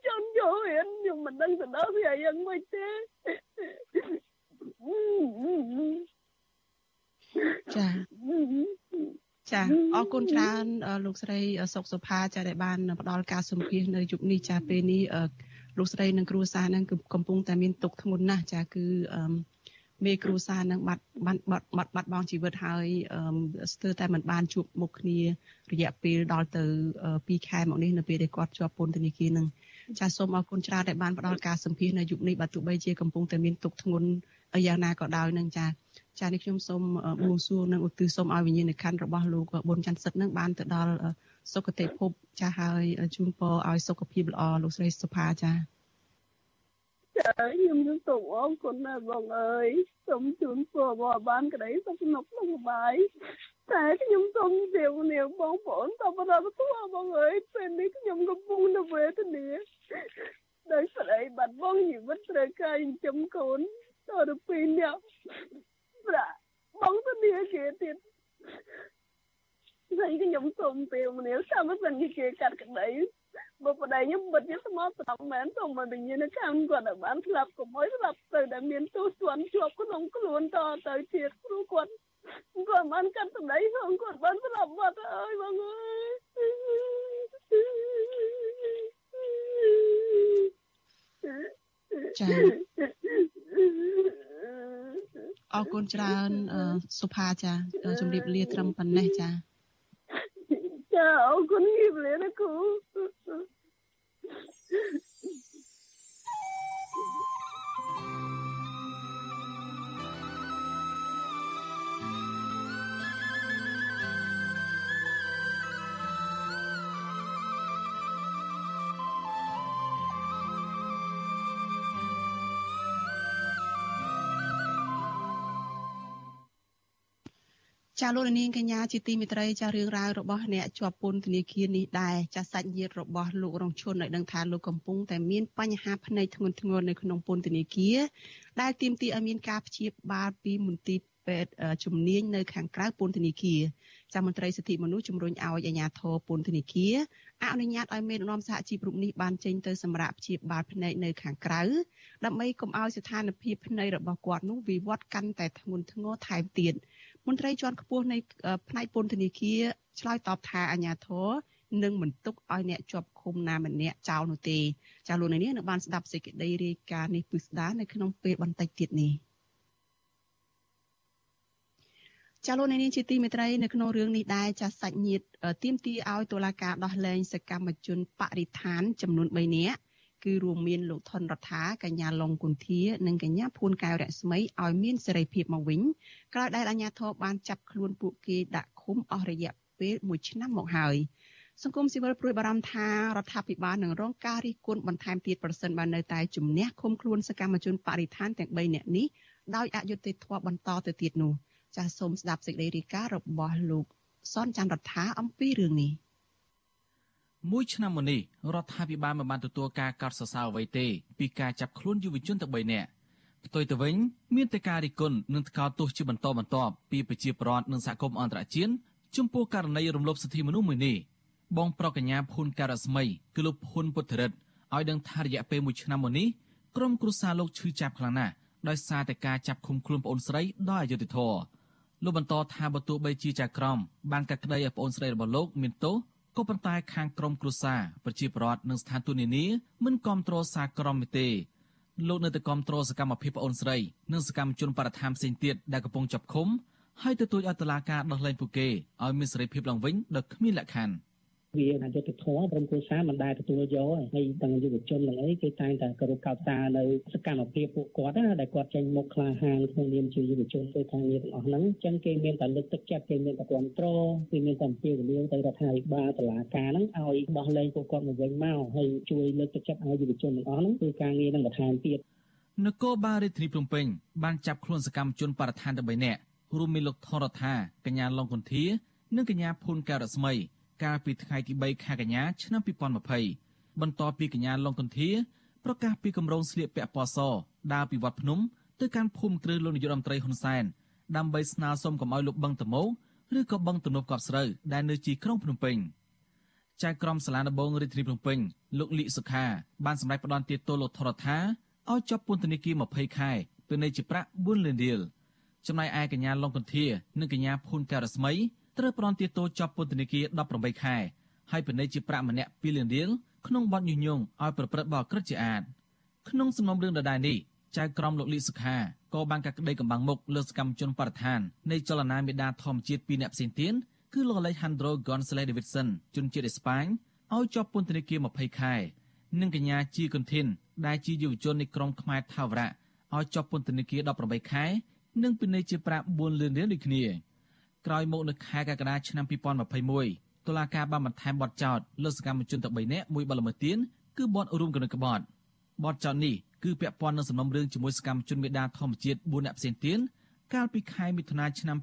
Speaker 12: ចង់យករៀនខ្ញុំមិនដឹងទៅដល់វាយ៉ាងម៉េចទេ
Speaker 1: ចា ចាអរគុណច្រើនលោកស្រីសុកសុផាចាដែលបានផ្ដល់ការសម្ភាសនៅយុគនេះចាពេលនេះលោកស្រីនិងគ្រួសារនឹងកំពុងតែមានទុក្ខធ្ងន់ណាស់ចាគឺមេគ្រួសារនឹងបាត់បាត់បាត់បាត់បាត់បង់ជីវិតហើយស្ទើរតែមិនបានជួបមុខគ្នារយៈពេលដល់ទៅ2ខែមកនេះនៅពេលដែលគាត់ជាប់ពន្ធនាគារនឹងចាសូមអរគុណច្រើនដែលបានផ្ដល់ការសម្ភាសនៅយុគនេះបើទោះបីជាកំពុងតែមានទុក្ខធ្ងន់ យ៉ាងណាក៏ដោយនឹងចាចានេះខ្ញុំសូមបួងសួងនិងឧទ្ទិសសូមឲ្យវិញ្ញាណក្ខន្ធរបស់លោកប៊ុនច័ន្ទសិទ្ធនឹងបានទៅដល់សុគតិភពចាស់ហើយជូនពរឲ្យសុខភាពល្អលោកស្រីសុផាចា
Speaker 12: ចាខ្ញុំសូមអរគុណណាស់បងអើយសូមជូនពរបងបានក្តីសុខស្នុកសុខសប្បាយតែខ្ញុំសូមជម្រាបនាងបងប្អូនតបដល់ទួបងអើយពេលនេះខ្ញុំកំពុងនៅវេទនាដោយស្រីបាត់បង់ជីវិតត្រូវការចិញ្ចឹមកូន ដល់ទៅ2នាក់ប្រាក់បងទៅនេះគេទៀតហើយខ្ញុំសុំពេលម្នាក់តាមមិនគេកាត់ក្តីបើប្តីខ្ញុំបិទខ្ញុំស្មោះត្រង់មែនសូមឲ្យវិញ្ញាណកម្មគាត់ឲ្យបានស្លាប់កុំឲ្យស្លាប់ទៅដែលមានទោសទណ្ឌជាប់ក្នុងខ្លួនតទៅទៀតព្រោះគាត់គាត់បានកាត់សម្ដីហងគាត់បានស្លាប់បាត់អើយបងអើ
Speaker 1: យ ចាអរគុណច្រើនសុផាចាជម្រាបលាត្រឹមប៉ុណ្ណេះចា
Speaker 12: ចាអរគុណជម្រាបលាណាគ្ចា
Speaker 1: លោកនាងកញ្ញាជាទីមេត្រីចារឿងរ៉ាវរបស់អ្នកជាប់ពន្ធនាគារនេះដែរចាសាច់ញាតិរបស់លោករងឈុនឲ្យដឹងថាលោកកំពុងតែមានបញ្ហាភ្នែកធ្ងន់ធ្ងរនៅក្នុងពន្ធនាគារដែលទាមទារឲ្យមានការព្យាបាលពីមន្ទីរពេទ្យជំនាញនៅខាងក្រៅពន្ធនាគារចាមន្ត្រីសិទ្ធិមនុស្សជំរុញឲ្យអាជ្ញាធរពន្ធនាគារអនុញ្ញាតឲ្យមេដឹកនាំសហជីពរូបនេះបានចេញទៅសម្រាប់ព្យាបាលភ្នែកនៅខាងក្រៅដើម្បីកុំឲ្យស្ថានភាពភ្នែករបស់គាត់នោះវិវត្តកាន់តែធ្ងន់ធ្ងរថែមទៀត មន្ត្រីជាន់ខ្ពស់នៃផ្នែកពន្ធនាគារឆ្លើយតបថាអាញាធរនឹងមិនទុកឲ្យអ្នកជាប់ឃុំណាម្នាក់ចោលនោះទេចាលោកនាងនៅបានស្ដាប់សេចក្តីរាយការណ៍នេះពិស្ដានៅក្នុងពេលបន្តិចទៀតនេះចាលោកនាងជាទីមេត្រីនៅក្នុងរឿងនេះដែរចាសាច់ញាតិទៀមទីឲ្យតុលាការដោះលែងសកម្មជនបរិស្ថានចំនួន3នាក់ គឺរួមមានលោកថនរដ្ឋាកញ្ញាឡុងគុន្ធា និងកញ្ញាភួនកែវរស្មីឲ្យមានសេរីភាពមកវិញក្រោយដែលអាជ្ញាធរបានចាប់ខ្លួនពួកគេដាក់ឃុំអស់រយៈពេល1ឆ្នាំមកហើយសង្គមស៊ីវិលព្រួយបារម្ភថារដ្ឋាភិបាលនឹងរងការរិះគន់បន្ថែមទៀតប្រសិនបើនៅតែជំនះឃុំខ្លួនសកម្មជនបរិស្ថានទាំង3នាក់នេះដោយអយុត្តិធម៌បន្តទៅទៀតនោះចាសសូមស្ដាប់សេចក្តីរាយការណ៍របស់លោកសនច័ន្ទរដ្ឋាអំពីរឿងនេះ។
Speaker 13: មួយឆ្នាំមុននេះរដ្ឋាភិបាលមិនបានទទួលការកោតសរសើរអ្វីទេពីការចាប់ខ្លួនយុវជនទាំង3នាក់ផ្ទុយទៅវិញមានតែការរិះគន់និងថ្កោលទោសជាបន្តបន្ទាប់ពីប្រជាពលរដ្ឋនិងសហគមន៍អន្តរជាតិចំពោះករណីរំលោភសិទ្ធិមនុស្សមួយនេះបងប្រុសកញ្ញាភុនការស្មីគឺលោកភុនពុទ្ធរិទ្ធឲ្យដឹងថារយៈពេល1ឆ្នាំមកនេះក្រុមគ្រួសារលោកឈឺចាប់ខ្លាំងណាស់ដោយសារតែការចាប់ឃុំខ្លួនប្អូនស្រីដោយអយុត្តិធម៌លោកបន្តថាបើទោះបីជាចៅក្រមបានកាត់ក្តីឲ្យប្អូនស្រីរបស់លោកមានទោស ក៏ប៉ុន្តែខាងក្រមគ្រួសារប្រជាពលរដ្ឋនិងស្ថានទូតនានាមិនគ្រប់គ្រងសារក្រមទេលោកនៅតែគ្រប់គ្រងសកម្មភាពប្អូនស្រីនិងសកម្មជនបរិស្ថានផ្សេងទៀតដែលកំពុងចាប់ឃុំហើយទទូចឲ្យតុលាការដោះលែងពួកគេឲ្យមានសេរីភាពឡើងវិញដោយគ្មានលក្ខខណ្ឌ
Speaker 14: វាអយុត្តិធម៌ក្រុមគ្រួសារមិនដែលទទួលយកហើយទាំងយុវជនទាំងអីគេតែងតែគោរពកោតសារនៅសកម្មភាពពួកគាត់ណាដែលគាត់ចេញមុខក្លាហានក្នុងនាមជាយុវជនទៅខាងនេះទាំងអស់ហ្នឹងអញ្ចឹងគេមានតែលើកទឹកចិត្តគេមានតែគ្រប់គ្រងគេមានតែអំពាវនាវទៅរដ្ឋាភិបាលតុលាការហ្នឹងឲ្យដោះលែងពួកគាត់មកវិញមកហើយជួយលើកទឹកចិត្តឲ្យយុវជនទាំងអស់ហ្នឹងធ្វើការងារនឹងបន្ថែមទៀត
Speaker 13: នគរបាលរាជធានីភ្នំពេញបានចាប់ខ្លួនសកម្មជនបរិស្ថាន13នាក់រួមមានលោកថនរដ្ឋាកញ្ញាឡុងកុនធា និងកញ្ញាភុនការស្មី កាលពីថ្ងៃទី3ខែកញ្ញាឆ្នាំ2020បន្ទាប់ពីកញ្ញាឡុងកុនធាប្រកាសពីគម្រោងស្លៀកពាក់ពណ៌សដើរពីវត្តភ្នំទៅកាន់ភូមិគ្រឹះលោកនាយករដ្ឋមន្ត្រីហ៊ុនសែនដើម្បីស្នើសុំកុំឲ្យលោកបឹងតមោឬក៏បឹងទំនប់កប់ស្រូវដែលនៅជីក្រុងភ្នំពេញចៅក្រមសាលាដំបងរាជធានីភ្នំពេញលោកលីសុខាបានសម្រេចផ្តន្ទាទោសលោកថរដ្ឋាឲ្យជាប់ពន្ធនាគារ20ខែពីនៃជាប្រាក់4លានរៀលចំណែកឯកញ្ញាឡុងកន្ធានិងកញ្ញាភូនការស្មី ត្រូវផ្ដន្ទាទោសជាប់ពន្ធនាគារ18ខែហើយពិន័យជាប្រាក់ម្នាក់2លានរៀលក្នុងបទញុះញង់ឲ្យប្រព្រឹត្តបទក្រិតជាអាតក្នុងសំណុំរឿងដដែលនេះចៅក្រមលោកលីសុខាក៏បានកាត់ក្តីកម្បាំងមុខលើសកម្មជនបរិស្ថាននៃចលនាមេដាធម្មជាតិពីរអ្នកផ្សេងទៀតគឺលោក Alejandro Gonzalez Davidson ជនជាតិអេស្ប៉ាញឲ្យជាប់ពន្ធនាគារ20ខែនិងកញ្ញាជីកុនធីនដែលជាយុវជននៃក្រុមខ្មែរថាវរៈឲ្យជាប់ពន្ធនាគារ18ខែនិងពិន័យជាប្រាក់4លានរៀលដូចគ្នា ក្រោយមកនៅខែកក្កដាឆ្នាំ2021តុលាការបានបន្ថែមបទចោទលើសកម្មជនទាំង3នាក់មួយបលល្មើសទៀតគឺបទរួមគំនិតក្បត់បទចោទនេះគឺពាក់ព័ន្ធនឹងសំណុំរឿងជាមួយសកម្មជនមេដាធម្មជាតិ4នាក់ផ្សេងទៀតកាលពីខែមិថុនាឆ្នាំ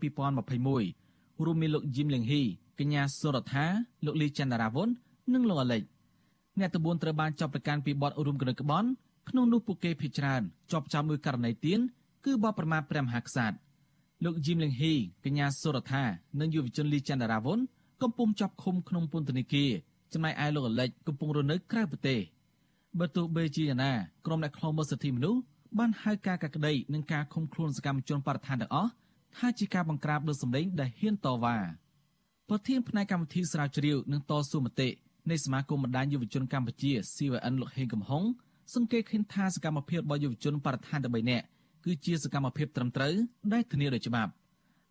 Speaker 13: 2021រួមមានលោកយីមលៀងហ៊ីកញ្ញាសុរដ្ឋាលោកលីចន្ទរាវុននិងលោកអាលិចអ្នកទាំង4ត្រូវបានចាប់ប្រកាន់ពីបទរួមគំនិតក្បត់ក្នុងនោះពួកគេភ័យច្រើនជាប់ចោទមួយករណីទៀតគឺបបប្រមាថព្រះមហាក្សត្រ លោកជីមលៀងហ៊ីកញ្ញាសុរដ្ឋានិងយុវជនលីចន្ទរាវុនកំពុងចាប់ឃុំក្នុងពន្ធនាគារចំណែកឯលោកអលិចកំពុងរស់នៅក្រៅប្រទេសបើទោះបីជាយ៉ាងណាក្រុមអ្នកខ្លោមើលសិទ្ធិមនុស្សបានហៅការកាក្តីនិងការឃុំខ្លួនសកម្មជនបរិស្ថានទាំងអស់ថាជាការបង្ក្រាបលើសម្លេងដែលហ៊ានតវ៉ាប្រធានផ្នែកកម្មវិធីស្រាវជ្រាវនិងតស៊ូមតិនៃសមាគមបណ្ដាញយុវជនកម្ពុជា CVN លោកហេងកំហុងសង្កេតឃើញថាសកម្មភាពរបស់យុវជនបរិស្ថាន13នាក់ គឺជាសកម្មភាពត្រឹមត្រូវដែលធានាដោយច្បាប់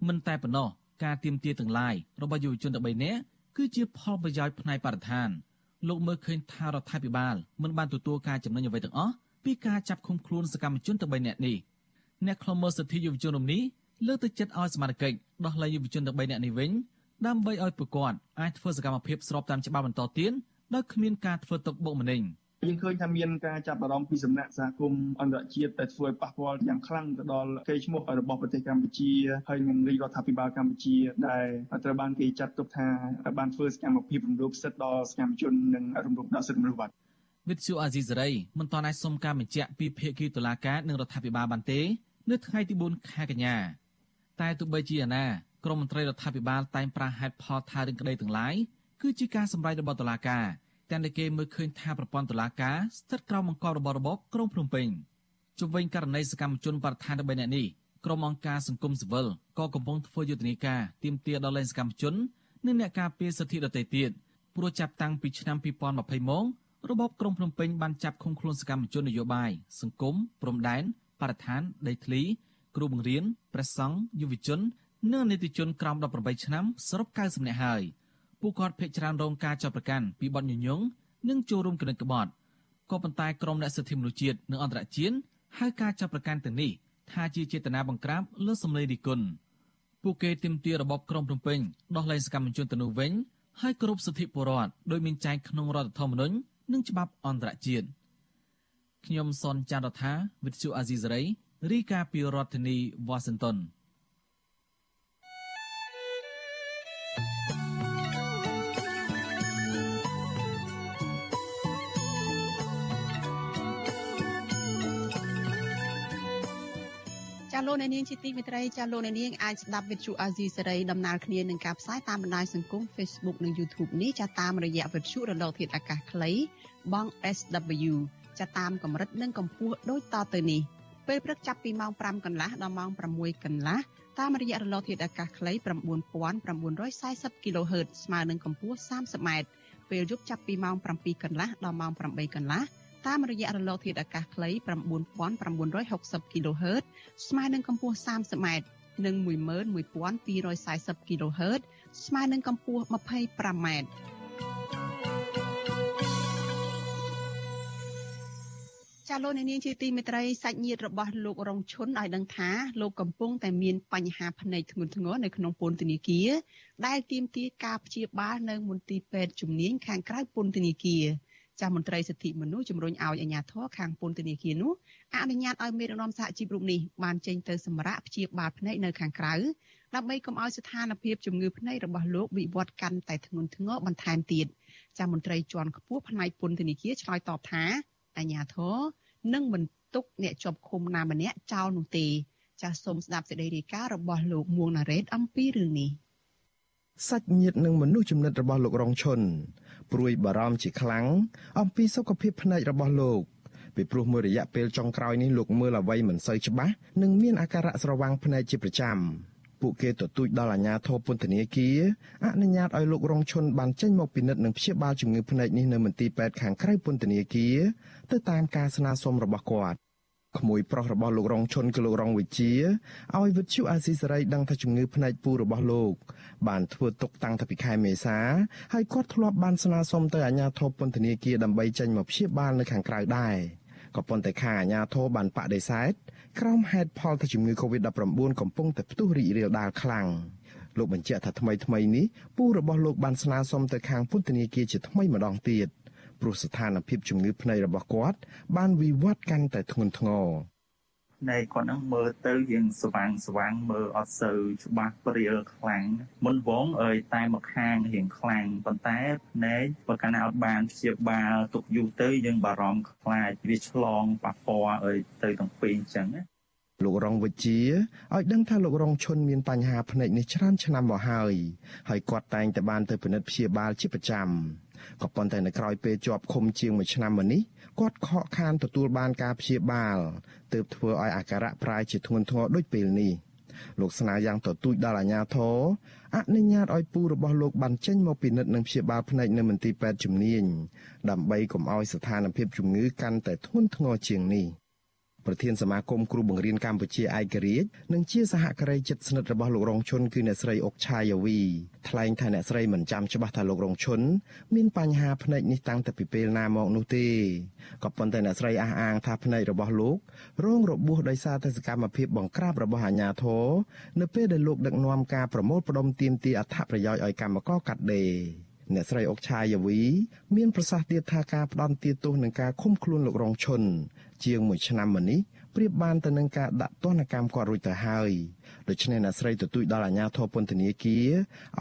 Speaker 13: មិនតែប៉ុណ្ណោះការទៀមទាទាំងឡាយរបស់យុវជន13នាក់គឺជាផលប្រយោជន៍ផ្នែកបរិស្ថានលោកមើលឃើញថារដ្ឋាភិបាលមិនបានទទួលការចំណេញអ្វីទាំងអស់ពីការចាប់ឃុំខ្លួនសកម្មជន13នាក់នេះអ្នកខ្លមើលសិទ្ធិយុវជនរំនេះលើកទឹកចិត្តឲ្យសមាជិកដោះលែងយុវជន13នាក់នេះវិញដើម្បីឲ្យពួកគាត់អាចធ្វើសកម្មភាពស្របតាមច្បាប់បន្តទៀតដោយគ្មានការធ្វើទុកបុកម្នេញ។
Speaker 15: យើងឃើញថាមានការចាប់អារម្មណ៍ពីសំណាក់សហគមន៍អន្តរជាតិដែលធ្វើឲ្យប៉ះពាល់យ៉ាងខ្លាំងទៅដល់កេរ្តិ៍ឈ្មោះរបស់ប្រទេសកម្ពុជាហើយនិងរាជរដ្ឋាភិបាលកម្ពុជាដែលត្រូវបានគេចាត់ទុកថាបានធ្វើសកម្មភាពរំលោភសិទ្ធិដល់សកម្មជននិងរំលោភដល់សិទ្ធិមនុស្សបាទ
Speaker 13: វិទ្យុអាស៊ីសេរីមិនទាន់អាចសុំការបញ្ជាក់ពីភាគីតុលាការនិងរដ្ឋាភិបាលបានទេនៅថ្ងៃទី4ខែកញ្ញាតែទោះបីជាយ៉ាងណាក្រមមន្ត្រីរដ្ឋាភិបាលតែងប្រាហេតផលថារឿងក្តីទាំងឡាយគឺជាការសម្រេចរបស់តុលាការ ទាំងដែលគេមើលឃើញថាប្រព័ន្ធតុលាការស្ថិតក្រោមបង្គាប់របស់របបក្រុងភ្នំពេញជុំវិញករណីសកម្មជនបរិស្ថាន3នាក់នេះក្រុមអង្គការសង្គមស៊ីវិលក៏កំពុងធ្វើយុទ្ធនាការទាមទារដល់លែងសកម្មជននិងអ្នកការពារសិទ្ធិដទៃទៀតព្រោះចាប់តាំងពីឆ្នាំ2020មករបបក្រុងភ្នំពេញបានចាប់ឃុំខ្លួនសកម្មជននយោបាយសង្គមព្រំដែនបរិស្ថានដីធ្លីគ្រូបង្រៀនព្រះសង្ឃយុវជននិងនីតិជនក្រោម18ឆ្នាំសរុប90នាក់ហើយ។ ពួកគាត់ភ័យច្រើនរងការចាប់ប្រកាន់ពីបទញុះញង់និងចូលរួមគណិតក្បត់ក៏ប៉ុន្តែក្រមអ្នកសិទ្ធិមនុស្សជាតិនិងអន្តរជាតិហៅការចាប់ប្រកាន់ទាំងនេះថាជាចេតនាបង្ក្រាបលើសម្លេងរិះគន់ពួកគេទាមទាររបបក្រុងភ្នំពេញដោះលែងសកម្មជនទៅនោះវិញហើយគោរពសិទ្ធិពលរដ្ឋដោយមានចែងក្នុងរដ្ឋធម្មនុញ្ញនិងច្បាប់អន្តរជាតិខ្ញុំសនចាន់រដ្ឋាវិទ្យុអាស៊ីសេរីរីកាពីរដ្ឋធានីវ៉ា
Speaker 1: លលោកអ្នកនាងជាទីមេត្រីចាលោកអ្នកនាងអាចស្ដាប់វិទ្យុអាស៊ីសេរីដំណើរគ្នានឹងការផ្សាយតាមបណ្ដាញសង្គម Facebook និង YouTube នេះចាតាមរយៈវិទ្យុរលកធាតុអាកាសខ្លីបង SW ចាតាមកម្រិតនិងកម្ពស់ដូចតទៅនេះពេលព្រឹកចាប់ពីម៉ោង5កន្លះដល់ម៉ោង6កន្លះតាមរយៈរលកធាតុអាកាសខ្លី9940 kHz ស្មើនឹងកម្ពស់ 30m ពេលយប់ចាប់ពីម៉ោង7កន្លះដល់ម៉ោង8កន្លះ តាមរយៈរលកធាតុអាកាសខ្លី9960 kHz ស្មើនឹងកម្ពស់ 30m និង11240 kHz ស្មើនឹងកម្ពស់ 25m ចាលោកអ្នកនាងជាទីមេត្រីសាច់ញាតិរបស់លោករងឈុនឲ្យដឹងថាលោកកំពុងតែមានបញ្ហាភ្នែកធ្ងន់ធ្ងរនៅក្នុងពន្ធនាគារដែលទាមទារការព្យាបាលនៅមន្ទីរពេទ្យជំនាញខាងក្រៅពន្ធនាគារ ចាស់មន្ត្រីសិទ្ធិមនុស្សជំរុញឲ្យអាជ្ញាធរខាងពន្ធនាគារនោះអនុញ្ញាតឲ្យមេដឹកនាំសហជីពរូបនេះបានចេញទៅសម្រាកព្យាបាលភ្នែកនៅខាងក្រៅដើម្បីកុំឲ្យស្ថានភាពជំងឺភ្នែករបស់លោកវិវត្តកាន់តែធ្ងន់ធ្ងរបន្ថែមទៀតចាស់មន្ត្រីជាន់ខ្ពស់ផ្នែកពន្ធនាគារឆ្លើយតបថាអាជ្ញាធរនឹងមិនទុកអ្នកជាប់ឃុំណាម្នាក់ចោលនោះទេចាសសូមស្ដាប់សេចក្តីរាយការណ៍របស់លោកមួងណារ៉េតអំពីរឿងនេះ
Speaker 16: សាច់ញាតិនិងមនុស្សចំណិតរបស់លោករងឈុនព្រួយបារម្ភជាខ្លាំងអំពីសុខភាពភ្នែករបស់លោកពីព្រោះមួយរយៈពេលចុងក្រោយនេះលោកមើលអ្វីមិនសូវច្បាស់និងមានអាការៈស្រវាំងភ្នែកជាប្រចាំពួកគេទទូចដល់អាជ្ញាធរពន្ធនាគារអនុញ្ញាតឲ្យលោករងឈុនបានចេញមកពិនិត្យនិងព្យាបាលជំងឺភ្នែកនេះនៅមន្ទីរពេទ្យខាងក្រៅពន្ធនាគារទៅតាមការស្នើសុំរបស់គាត់ ក្មួយប្រុសរបស់លោករងឈុនគឺលោករងវិជាឲ្យវិទ្យុអាស៊ីសេរីដឹងថាជំងឺភ្នែកពូរបស់លោក បានធ្វើទុកតាំងពីខែមេសាហើយគាត់ធ្លាប់បានស្នើសុំទៅអាជ្ញាធរពន្ធនាគារដើម្បីចេញមកព្យាបាលនៅខាងក្រៅដែរក៏ប៉ុន្តែខាងអាជ្ញាធរបានបដិសេធក្រោមហេតុផលថាជំងឺ Covid-19 កំពុងតែផ្ទុះរីករាលដាលខ្លាំងលោកបញ្ជាក់ថាថ្មីថ្មីនេះពូរបស់លោកបានស្នើសុំទៅខាងពន្ធនាគារជាថ្មីម្ដងទៀត ព្រោះស្ថានភាពជំងឺភ្នែករបស់គាត់ បានវិវត្តកាន់តែធ្ងន់ធ្ងរ
Speaker 17: ភ្នែកគាត់ហ្នឹងមើលទៅយើងស្វាងស្វាងមើលអត់សូវច្បាស់ព្រាលខ្លាំងមុនវងអើយតែមកខាងរៀងខ្លាំងប៉ុន្តែភ្នែកបើកាលណាអត់បានព្យាបាលទុកយូរទៅយើងបារម្ភខ្លាចវាឆ្លងប៉ះពាល់អើយទៅទាំងពីរអញ្ចឹងណា
Speaker 16: លោករងវិជាឲ្យដឹងថាលោករងឈុនមានបញ្ហាភ្នែកនេះច្រើនឆ្នាំមកហើយហើយគាត់តែងតែបានទៅពិនិត្យព្យាបាលជាប្រចាំ ក៏ប៉ុន្តែនៅក្រោយពេលជាប់ឃុំជាង1ឆ្នាំមកនេះគាត់ខកខានទទួលបានការព្យាបាលទើបធ្វើឲ្យអាការៈប្រែជាធ្ងន់ធ្ងរដូចពេលនេះលោកស្នើយ៉ាងទទូចដល់អាជ្ញាធរអនុញ្ញាតឲ្យពូរបស់លោកបានចេញមកពិនិត្យនិងព្យាបាលភ្នែកនៅមន្ទីរពេទ្យជំនាញដើម្បីកុំឲ្យស្ថានភាពជំងឺកាន់តែធ្ងន់ធ្ងរជាងនេះ ប្រធានសមាគមគ្រូបង្រៀនកម្ពុជាឯករាជ្យនិងជាសហការីជិតស្និទ្ធរបស់លោករងឈុនគឺអ្នកស្រីអុកឆាយាវីថ្លែងថាអ្នកស្រីមិនចាំច្បាស់ថាលោករងឈុនមានបញ្ហាភ្នែកនេះតាំងតែពីពេលណាមកនោះទេក៏ប៉ុន្តែអ្នកស្រីអះអាងថាភ្នែករបស់លោករងរបួសដោយសារតែសកម្មភាពបង្ក្រាបរបស់អាជ្ញាធរនៅពេលដែលលោកដឹកនាំការប្រមូលផ្ដុំទាមទារអត្ថប្រយោជន៍ឲ្យកម្មករកាត់ដេរអ្នកស្រីអុកឆាយាវី មានប្រសាសន៍ទៀតថាការផ្ដន់ទាទោសនឹងការឃុំខ្លួនលោករងឈុន ជាង1ឆ្នាំមកនេះប្រៀបបានទៅនឹងការដាក់ទណ្ឌកម្មគាត់រួចទៅហើយដូច្នេះអ្នកស្រីទទូចដល់អាជ្ញាធរពន្ធនាគារ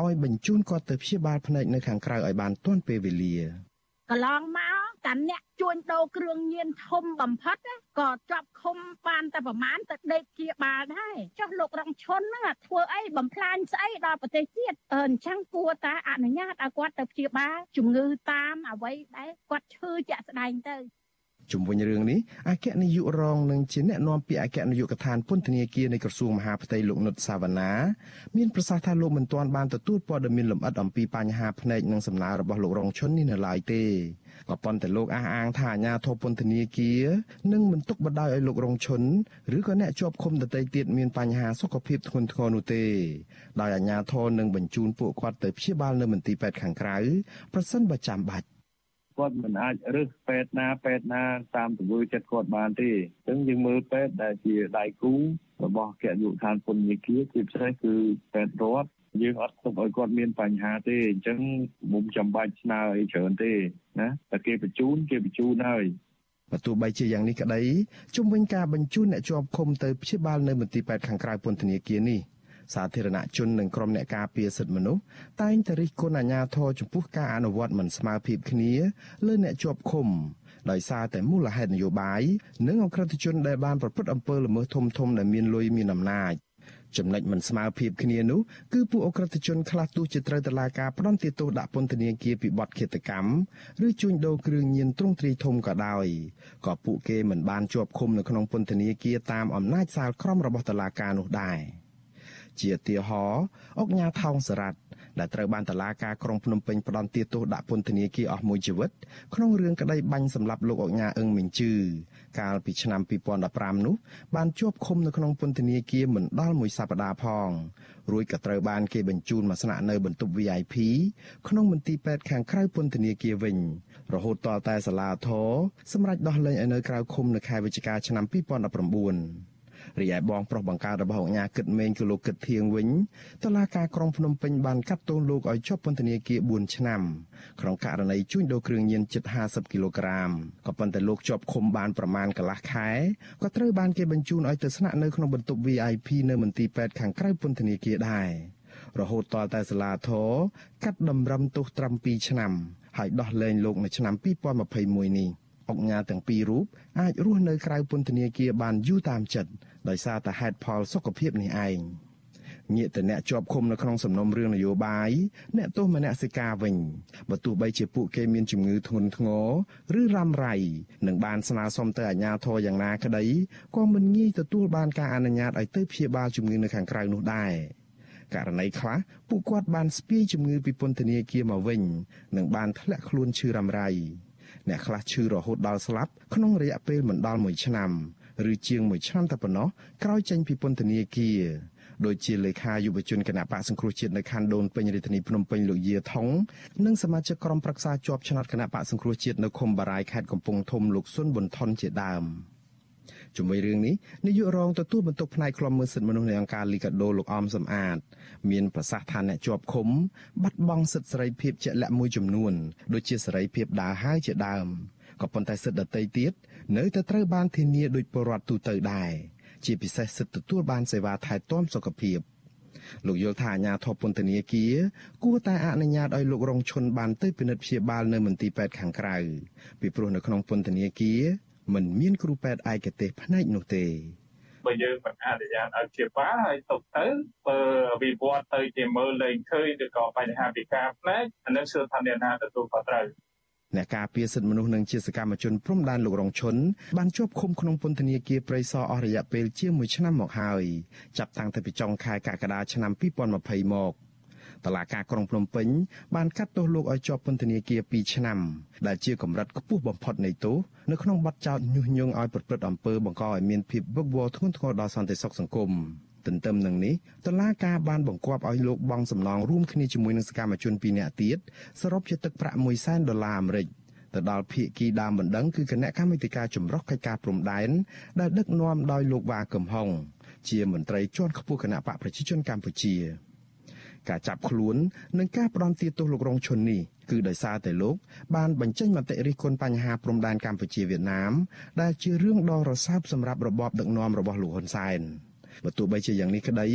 Speaker 16: ឲ្យបញ្ជូនគាត់ទៅព្យាបាលភ្នែកនៅខាងក្រៅឲ្យបានទាន់ពេលវេលា
Speaker 18: កន្លងមកតាអ្នកជួញដូរគ្រឿងញៀនធំបំផុតក៏ជាប់ឃុំបានតែប្រមាណទៅដេកជាបាលដែរចុះលោករងឈុនហ្នឹងធ្វើអីបំផ្លាញស្អីដល់ប្រទេសជាតិអញ្ចឹងគួរតែអនុញ្ញាតឲ្យគាត់ទៅព្យាបាលជំងឺតាមអ្វីដែលគាត់ឈឺជាក់ស្ដែងទៅ
Speaker 16: ជុំវិញរឿងនេះអគ្គនាយករងនិងជាអ្នកនាំពាក្យអគ្គនាយកដ្ឋានពន្ធនាគារនៃក្រសួងមហាផ្ទៃលោកនុតសាវណ្ណាមានប្រសាសន៍ថាលោកមិនទាន់បានទទួលព័ត៌មានលម្អិតអំពីបញ្ហាភ្នែកនិងសំណើរបស់លោករងឈុននេះនៅឡើយទេក៏ប៉ុន្តែលោកអះអាងថាអាញាធរពន្ធនាគារនឹងមិនទុកបដ ாய் ឲ្យលោករងឈុនឬក៏អ្នកជាប់ឃុំដទៃទៀតមានបញ្ហាសុខភាពធ្ងន់ធ្ងរនោះទេដោយអាញាធរនឹងបញ្ជូនពួកគាត់ទៅព្យាបាលនៅមន្ទីរពេទ្យខាងក្រៅប្រសិនបើចាំបាច់
Speaker 17: គាត់មិនអាចរើសពេទ្យណាពេទ្យណាតាមទង្វើចិត្តគាត់បានទេអញ្ចឹងយើងមើលពេទ្យដែលជាដៃគូរបស់គណៈយុឋានពន្ធនាគារជាពិសេសគឺពេទ្យរដ្ឋយើងអត់ទុកឲ្យគាត់មានបញ្ហាទេអញ្ចឹងមុំចាំបាច់ស្នើអីច្រើនទេណាតែគេបញ្ជូនគេបញ្ជូនហើយ
Speaker 16: បើទោះបីជាយ៉ាងនេះក្តីជំវិញការបញ្ជូនអ្នកជាប់ឃុំទៅព្យាបាលនៅមន្ទីរពេទ្យខាងក្រៅពន្ធនាគារនេះ សាធារណជននិងក្រុមអ្នកការពារសិទ្ធិមនុស្សតែងតែរិះគន់អាជ្ញាធរចំពោះការអនុវត្តមិនស្មើភាពគ្នាលើអ្នកជាប់ឃុំដោយសារតែមូលហេតុនយោបាយនិងអក្រិតជនដែលបានប្រព្រឹត្តអំពើល្មើសធំៗដែលមានលុយមានអំណាចចំណុចមិនស្មើភាពគ្នានោះគឺពួកអក្រិតជនខ្លះទោះជាត្រូវតឡាការផ្ដន្ទាទោសដាក់ពន្ធនាគារពីបទឃាតកម្មឬជួញដូរគ្រឿងញៀនទ្រង់ទ្រាយធំក៏ដោយក៏ពួកគេមិនបានជាប់ឃុំនៅក្នុងពន្ធនាគារតាមអំណាចសាលក្រមរបស់តឡាការនោះដែរ ជាទាហរណ៍អុកញ៉ាថោងសារ៉ាត់ដែលត្រូវបានតឡាការក្រុងភ្នំពេញផ្ដន្ទាទោសដាក់ពន្ធនាគារអស់មួយជីវិតក្នុងរឿងក្តីបាញ់សម្លាប់លោកអុកញ៉ាអឹងមីងជឺកាលពីឆ្នាំ2015នោះបានជាប់ឃុំនៅក្នុងពន្ធនាគារមិនដល់មួយសប្តាហ៍ផងរួចក៏ត្រូវបានគេបញ្ជូនមកស្នាក់នៅបន្ទប់ VIP ក្នុងមន្ទីរពេទ្យខាងក្រៅពន្ធនាគារវិញរហូតទាល់តែសាលាធរសម្រេចដោះលែងឲ្យនៅក្រៅឃុំនៅខែវិច្ឆិកាឆ្នាំ2019 រីឯបងប្រុសបង្កើតរបស់អង្គការគិតមេងគឺលោកគិតធៀងវិញតឡាការក្រុងភ្នំពេញបានកាត់ទោសលោកឲ្យជាប់ពន្ធនាគារ4ឆ្នាំក្នុងករណីជួញដូរគ្រឿងញៀនជិត50គីឡូក្រាមក៏ប៉ុន្តែលោកជាប់ឃុំបានប្រមាណកន្លះខែក៏ត្រូវបានគេបញ្ជូនឲ្យទៅស្នាក់នៅក្នុងបន្ទប់ VIP នៅមន្ទីរពេទ្យខាងក្រៅពន្ធនាគារដែររហូតតតែសាលាធរកាត់តម្រឹមទោសត្រឹម2ឆ្នាំហើយដោះលែងលោកនៅឆ្នាំ2021នេះអង្គការទាំងពីររូបអាចរស់នៅក្រៅពន្ធនាគារបានយូរតាមចិត្ត ដោយសារតែហេតុផលសុខភាពនេះឯងញាតិអ្នកជាប់ឃុំនៅក្នុងសំណុំរឿងនយោបាយអ្នកទោសមនសិការវិញបើទោះបីជាពួកគេមានជំងឺធ្ងន់ធ្ងរឬរ៉ាំរ៉ៃនឹងបានស្នើសុំទៅអាជ្ញាធរយ៉ាងណាក្តីក៏មិនងាយទទួលបានការអនុញ្ញាតឲ្យទៅព្យាបាលជំងឺនៅខាងក្រៅនោះដែរករណីខ្លះពួកគាត់បានស្ពាយជំងឺពីពន្ធនាគារមកវិញនិងបានធ្លាក់ខ្លួនឈឺរ៉ាំរ៉ៃអ្នកខ្លះឈឺរហូតដល់ស្លាប់ក្នុងរយៈពេលមិនដល់1ឆ្នាំ ឬជាង1ឆ្នាំតែប៉ុណ្ណោះក្រោយចេញពីពន្ធនាគារដោយជាលេខាយុវជនគណៈបកសង្គ្រោះជាតិនៅខណ្ឌដូនពេញរាជធានីភ្នំពេញលោកយាថងនិងសមាជិកក្រុមប្រឹក្សាជាប់ឆ្នោតគណៈបកសង្គ្រោះជាតិនៅឃុំបារាយខេត្តកំពង់ធំលោកស៊ុនប៊ុនថនជាដើមជាមួយរឿងនេះនាយករងទទួលបន្ទុកផ្នែកខ្លំមើលសិទ្ធិមនុស្សនៃអង្គការលីកាដូលោកអមសំអាត មានប្រសាសន៍ថាអ្នកជាប់ឃុំបាត់បង់សិទ្ធិសេរីភាពជាក់លាក់មួយចំនួនដូចជាសេរីភាពដើរហើរជាដើមក៏ប៉ុន្តែសិទ្ធិដទៃទៀត នៅតែត្រូវបានធានាដោយពលរដ្ឋទូទៅដែរជាពិសេសសិទ្ធិទទួលបានសេវាថែទាំសុខភាពលោកយល់ថាអាញាធរពន្ធនាគារគួរតែអនុញ្ញាតឲ្យលោករងឈុនបានទៅពិនិត្យព្យាបាលនៅមន្ទីរពេទ្យខាងក្រៅពីព្រោះនៅក្នុងពន្ធនាគារមិនមានគ្រូពេទ្យឯកទេសផ្នែកនោះទេ
Speaker 19: បើយើងមិនអនុញ្ញាតឲ្យព្យាបាលហើយទុកទៅបើវិវត្តទៅជាមើលលែងឃើញឬក៏បញ្ហាពិការផ្នែកអានឹងគឺថាអ្នកណាទទួលខុសត្រូវ
Speaker 16: អ្នកការពារសិទ្ធិមនុស្សនិងជាសកម្មជនព្រំដែនលោករងឈុនបានជាប់ឃុំក្នុងពន្ធនាគារព្រៃសរអស់រយៈពេលជាង1ឆ្នាំមកហើយចាប់តាំងពីចុងខែកក្កដាឆ្នាំ2020មកតឡាការក្រុងភ្នំពេញបានកាត់ទោសលោកឲ្យជាប់ពន្ធនាគារ2ឆ្នាំដែលជាកម្រិតខ្ពស់បំផុតនៃទោសនៅក្នុងបទចោទញុះញង់ឲ្យប្រព្រឹត្តអំពើបង្កឲ្យមានភាពវឹកវរធ្ងន់ធ្ងរដល់សន្តិសុខសង្គម ទន្ទឹមនឹងនេះតឡាការបានបង្គាប់ឲ្យលោកបង់សំណងរួមគ្នាជាមួយនឹងសកម្មជន2នាក់ទៀតសរុបជាទឹកប្រាក់1សែនដុល្លារអាមេរិកទៅដល់ភៀកគីដើមបណ្ដឹងគឺគណៈកម្មាធិការចម្រុះកិច្ចការព្រំដែនដែលដឹកនាំដោយលោកវ៉ាកឹមហុងជាមន្ត្រីជាន់ខ្ពស់គណៈបកប្រជាជនកម្ពុជាការចាប់ខ្លួននិងការផ្ដន់ទាទោសលោករងឈុននេះគឺដោយសារតែលោកបានបញ្ចេញមតិរិះគន់បញ្ហាព្រំដែនកម្ពុជាវៀតណាមដែលជារឿងដ៏រសើបសម្រាប់របបដឹកនាំរបស់លោកហ៊ុនសែន បើទោះបីជាយ៉ាងនេះក្តី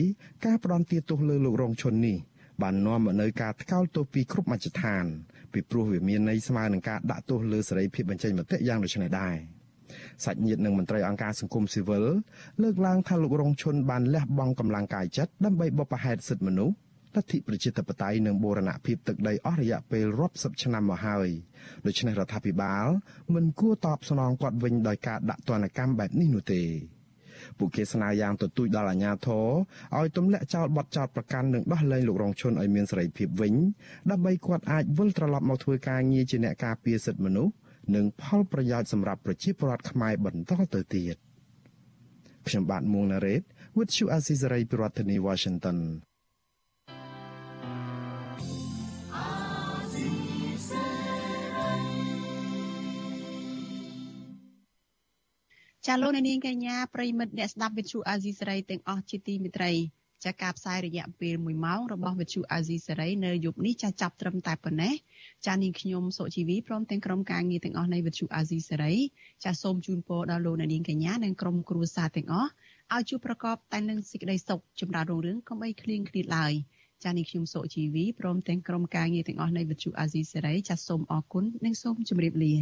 Speaker 16: ការផ្ដន់ទាទោសលើលោករងឈុននេះបាននាំមកនូវការថ្កោលទោសពីគ្រប់មជ្ឈដ្ឋានពីព្រោះវាមានន័យស្មើនឹងការដាក់ទោសលើសេរីភាពបញ្ចេញមតិយ៉ាងដូចនេះដែរសាច់ញាតិនិងមន្ត្រីអង្គការសង្គមស៊ីវិលលើកឡើងថាលោករងឈុនបានលះបង់កម្លាំងកាយចិត្តដើម្បីបបផែតសិទ្ធិមនុស្សលទ្ធិប្រជាធិបតេយ្យនិងបូរណភាពទឹកដីអស់រយៈពេលរាប់សិបឆ្នាំមកហើយដូច្នេះរដ្ឋាភិបាលមិនគួរតបស្នងគាត់វិញដោយការដាក់ទណ្ឌកម្មបែបនេះនោះទេ ពួកគេស្នើយ៉ាងទទូចដល់អាជ្ញាធរឲ្យទម្លាក់ចោលបទចោទប្រកាន់និងដោះលែងលោករងឈុនឲ្យមានសេរីភាពវិញដើម្បីគាត់អាចវិលត្រឡប់មកធ្វើការងារជាអ្នកការពារសិទ្ធិមនុស្សនិងផលប្រយោជន៍សម្រាប់ប្រជាពលរដ្ឋខ្មែរបន្តទៅទៀតខ្ញុំបាទមួងណារ៉េត With you Azizari ប្រធានាធិបតី Washington
Speaker 1: ចាលោកនាងកញ្ញាប្រិមិត្តអ្នកស្ដាប់វិទ្យុអាស៊ីសេរីទាំងអស់ជាទីមេត្រីចាការផ្សាយរយៈពេល1ម៉ោងរបស់វិទ្យុអាស៊ីសេរីនៅយប់នេះចាចាប់ត្រឹមតែប៉ុណ្ណេះចានាងខ្ញុំសុជីវីព្រមទាំងក្រុមការងារទាំងអស់នៃវិទ្យុអាស៊ីសេរីចាសូមជូនពរដល់លោកនាងកញ្ញានិងក្រុមគ្រួសារទាំងអស់ឲ្យជួបប្រកបតែនឹងសេចក្តីសុខចម្រើនរុងរឿងកុំបីឃ្លៀងឃ្លាតឡើយចានាងខ្ញុំសុជីវីព្រមទាំងក្រុមការងារទាំងអស់នៃវិទ្យុអាស៊ីសេរីចាសូមអរគុណនិងសូមជម្រាបលា